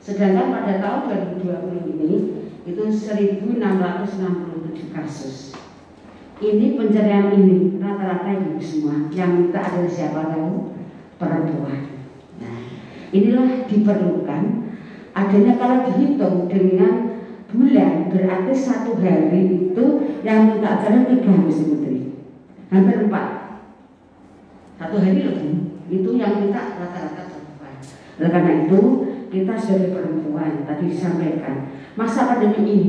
sedangkan pada tahun 2020 ini itu 1.667 kasus. Ini pencarian ini rata-rata ibu semua yang minta adalah siapa tahu? Perempuan. Nah inilah diperlukan adanya kalau dihitung dengan bulan berarti satu hari itu yang minta jalan tiga Gusti Putri hampir empat. Satu hari loh itu yang minta rata-rata perempuan oleh karena itu kita sebagai perempuan tadi disampaikan masa pandemi ini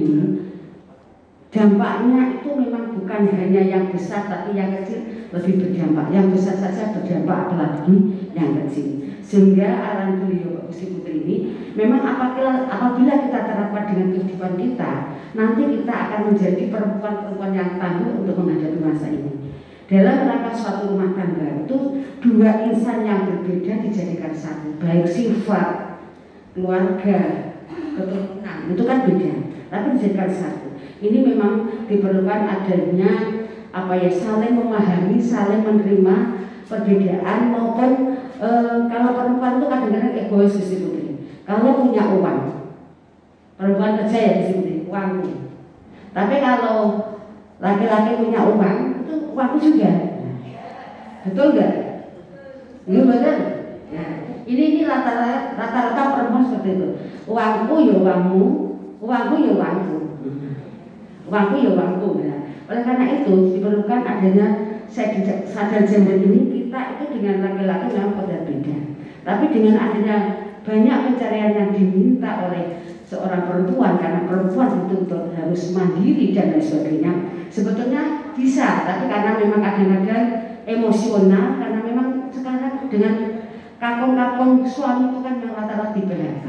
dampaknya itu memang bukan hanya yang besar tapi yang kecil lebih berdampak. Yang besar saja berdampak apalagi yang kecil sehingga arahan beliau Gusti Putri ini memang apabila, apabila kita terapkan dengan kehidupan kita, nanti kita akan menjadi perempuan-perempuan yang tangguh untuk menghadapi masa ini. Dalam rangka suatu rumah tangga itu dua insan yang berbeda dijadikan satu, baik sifat, keluarga, keturunan itu kan beda, tapi dijadikan satu. Ini memang diperlukan adanya apa ya saling memahami, saling menerima perbedaan maupun e, kalau perempuan itu kadang-kadang egois di situ kalau punya uang perempuan kerja ya di sini uangku tapi kalau laki-laki punya uang itu uangku juga. Betul nggak? Ini benar. Ya. ini ini rata-rata perempuan seperti itu. Uangku ya uangmu uangku ya uangku. Uangku ya uangku. Ya. oleh karena itu diperlukan adanya sadar gender ini kita itu dengan laki-laki memang pada beda. Tapi dengan adanya banyak pencarian yang diminta oleh seorang perempuan karena perempuan dituntut harus mandiri dan lain sebagainya sebetulnya bisa. Tapi karena memang kadang-kadang emosional karena memang sekarang dengan kakung-kakung suami itu kan yang rata-rata di PHK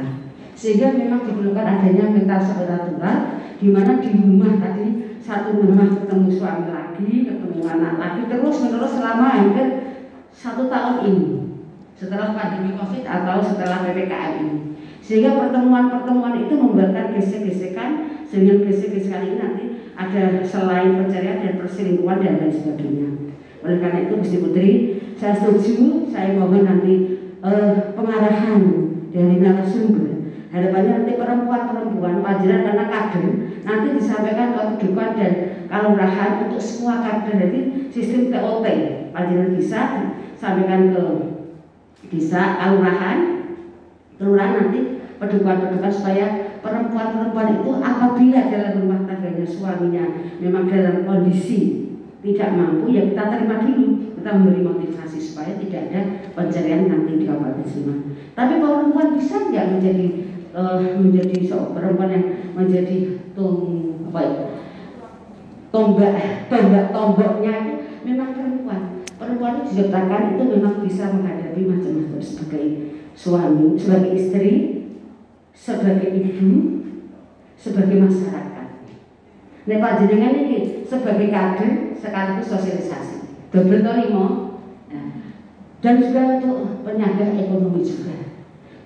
sehingga memang diperlukan adanya mental spiritual di mana di rumah tadi satu rumah ketemu suami lagi ketemu anak lagi terus menerus selama hampir satu tahun ini setelah pandemi COVID atau setelah PPKM ini. Sehingga pertemuan-pertemuan itu membuatkan gesek-gesekan, sehingga gesek-gesekan ini nanti ada selain pencarian dan perselingkuhan dan lain sebagainya. Oleh karena itu Gusti Putri, saya setuju, saya mohon nanti uh, pengarahan dari narasumber harapannya nanti perempuan-perempuan pelajaran karena kader nanti disampaikan ke kehidupan dan kalurahan untuk semua kader jadi sistem TOT pelajaran bisa disampaikan ke bisa kelurahan kelurahan nanti pedukuhan-pedukuhan supaya perempuan-perempuan itu apabila dalam rumah tangganya suaminya memang dalam kondisi tidak mampu ya kita terima dulu. Kita memberi motivasi supaya tidak ada pencarian nanti di Kabupaten Sleman. Tapi perempuan bisa nggak menjadi uh, menjadi seorang perempuan yang menjadi tung apa ya tombak tombak tombaknya itu memang perempuan perempuan itu diciptakan itu memang bisa menghadapi macam-macam sebagai suami, sebagai istri, sebagai ibu, sebagai masyarakat. Nek panjenengan ini sebagai kader sekaligus sosialisasi. Double limo. Nah, dan juga untuk penyangga ekonomi juga.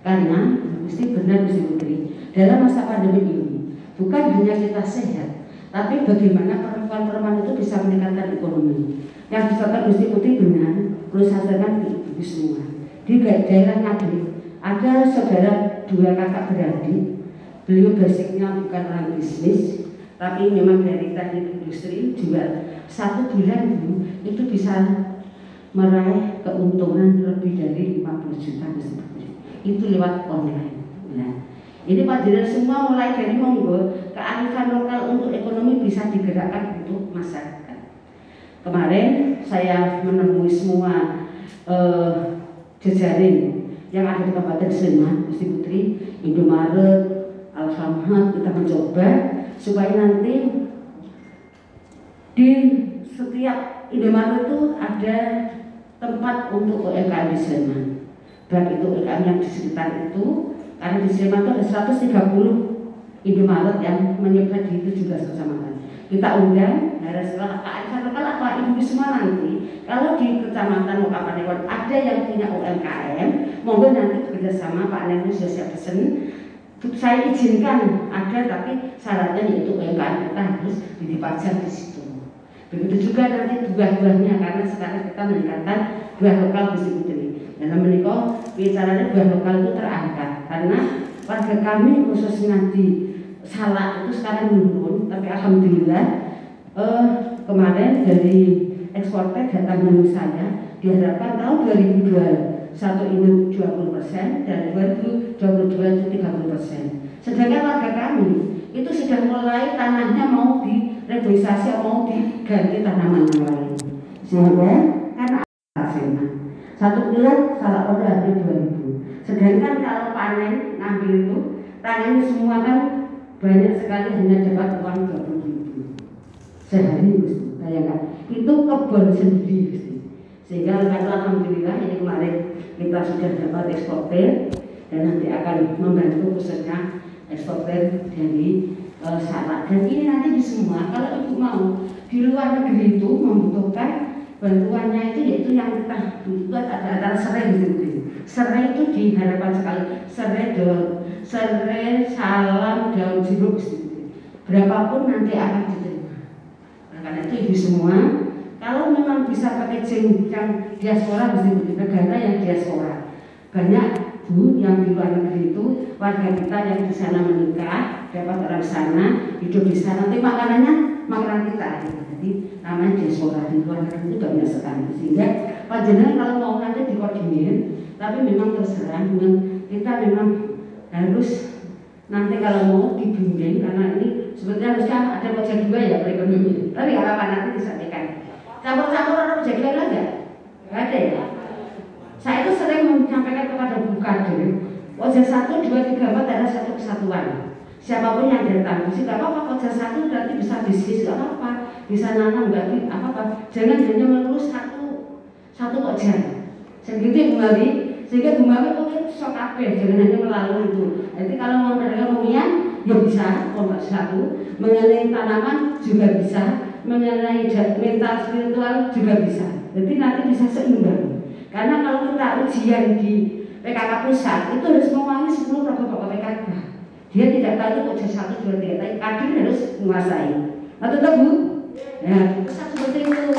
Karena mesti benar mesti Putri dalam masa pandemi ini bukan hanya kita sehat, tapi bagaimana perempuan-perempuan itu bisa meningkatkan ekonomi. Yang disebutkan Gusti Putri benar, perlu sadarkan ibu semua. Di daerah Ngadi ada saudara dua kakak beradik, beliau basicnya bukan orang bisnis, tapi memang dari teknik industri jual satu bulan bu, itu bisa meraih keuntungan lebih dari 50 juta itu lewat online. Nah, ini Jenderal semua mulai dari monggo kearifan lokal untuk ekonomi bisa digerakkan untuk masyarakat. Kemarin saya menemui semua uh, jejaring yang ada di Kabupaten Sleman, Gusti Putri, Indomaret, Alfamart kita mencoba supaya nanti di setiap Indomaret itu ada tempat untuk UMKM di Sleman baik itu UMKM yang di sekitar itu karena di Sleman itu ada 130 Indomaret yang menyebar di 17 kecamatan. Kita undang dari sekolah kearifan lokal apa ibu semua nanti kalau di kecamatan Kapanewon ada yang punya UMKM monggo nanti bekerja sama Pak Nenu sudah siap pesen. Saya izinkan ada tapi syaratnya yaitu UMKM kita harus dipajang di situ. Begitu juga nanti buah-buahnya karena sekarang kita meningkatkan buah lokal di situ dalam menikah bicaranya buah lokal itu terangkat karena warga kami khususnya di Salak itu sekarang menurun tapi alhamdulillah eh, kemarin dari ekspornya datang menemui saya diharapkan tahun 2021 ini 20 persen dan 2022 itu 30 persen. Sedangkan warga kami itu sudah mulai tanahnya mau direboisasi mau diganti tanaman yang lain. Sehingga karena hasilnya satu bulan salah pada habis dua ribu. Sedangkan kalau panen ngambil itu tanahnya semua kan banyak sekali hanya dapat uang dua puluh ribu. Sehari bayangkan. Itu kebun sendiri sehingga karena alhamdulillah ini kemarin kita sudah dapat eksportir dan nanti akan membantu khususnya eksportir dari uh, dan ini nanti di semua kalau ibu mau di luar negeri itu membutuhkan bantuannya itu yaitu yang kita buat antara serai di situ serai itu diharapkan sekali. Serai daun. Serai salam daun jeruk berapapun nanti akan diterima. Nah, karena itu ibu semua kalau memang bisa pakai jeng yang diaspora mesti negara yang diaspora banyak bu yang di luar negeri itu warga kita yang di sana menikah dapat orang sana hidup di sana nanti makanannya makanan kita jadi namanya diaspora di luar negeri itu banyak sekali sehingga panjenengan kalau mau nanti dikoordinir tapi memang terserah. Memang kita memang harus nanti kalau mau dibimbing karena ini sebetulnya harusnya ada pojok dua ya perekonomian. Tapi nggak apa nanti disampaikan. Campur-campur ada pojok dua ada nggak ada ya? Saya itu sering menyampaikan kepada Bu Kadir pojok satu dua tiga empat ada satu kesatuan. Siapa pun yang datang sih gak apa-apa pojok satu berarti bisa bisnis gak apa-apa bisa nanam nggak? Apa-apa jangan hanya melurus satu satu pojok segitu Bu Mawi sehingga Bu Mawi mungkin sok kabeh jangan hanya melalui itu. Jadi kalau mau perekonomian ya bisa pojok satu mengenai tanaman juga bisa. Mengenai mental spiritual juga bisa. Jadi nanti bisa seimbang. Karena kalau kita ujian di PKK pusat itu harus mewangi 10 pokok-pokok PKK dia tidak tahu itu pojok satu dua tiga tapi kadir harus menguasai. Atau Bu Nah, ya pesan seperti itu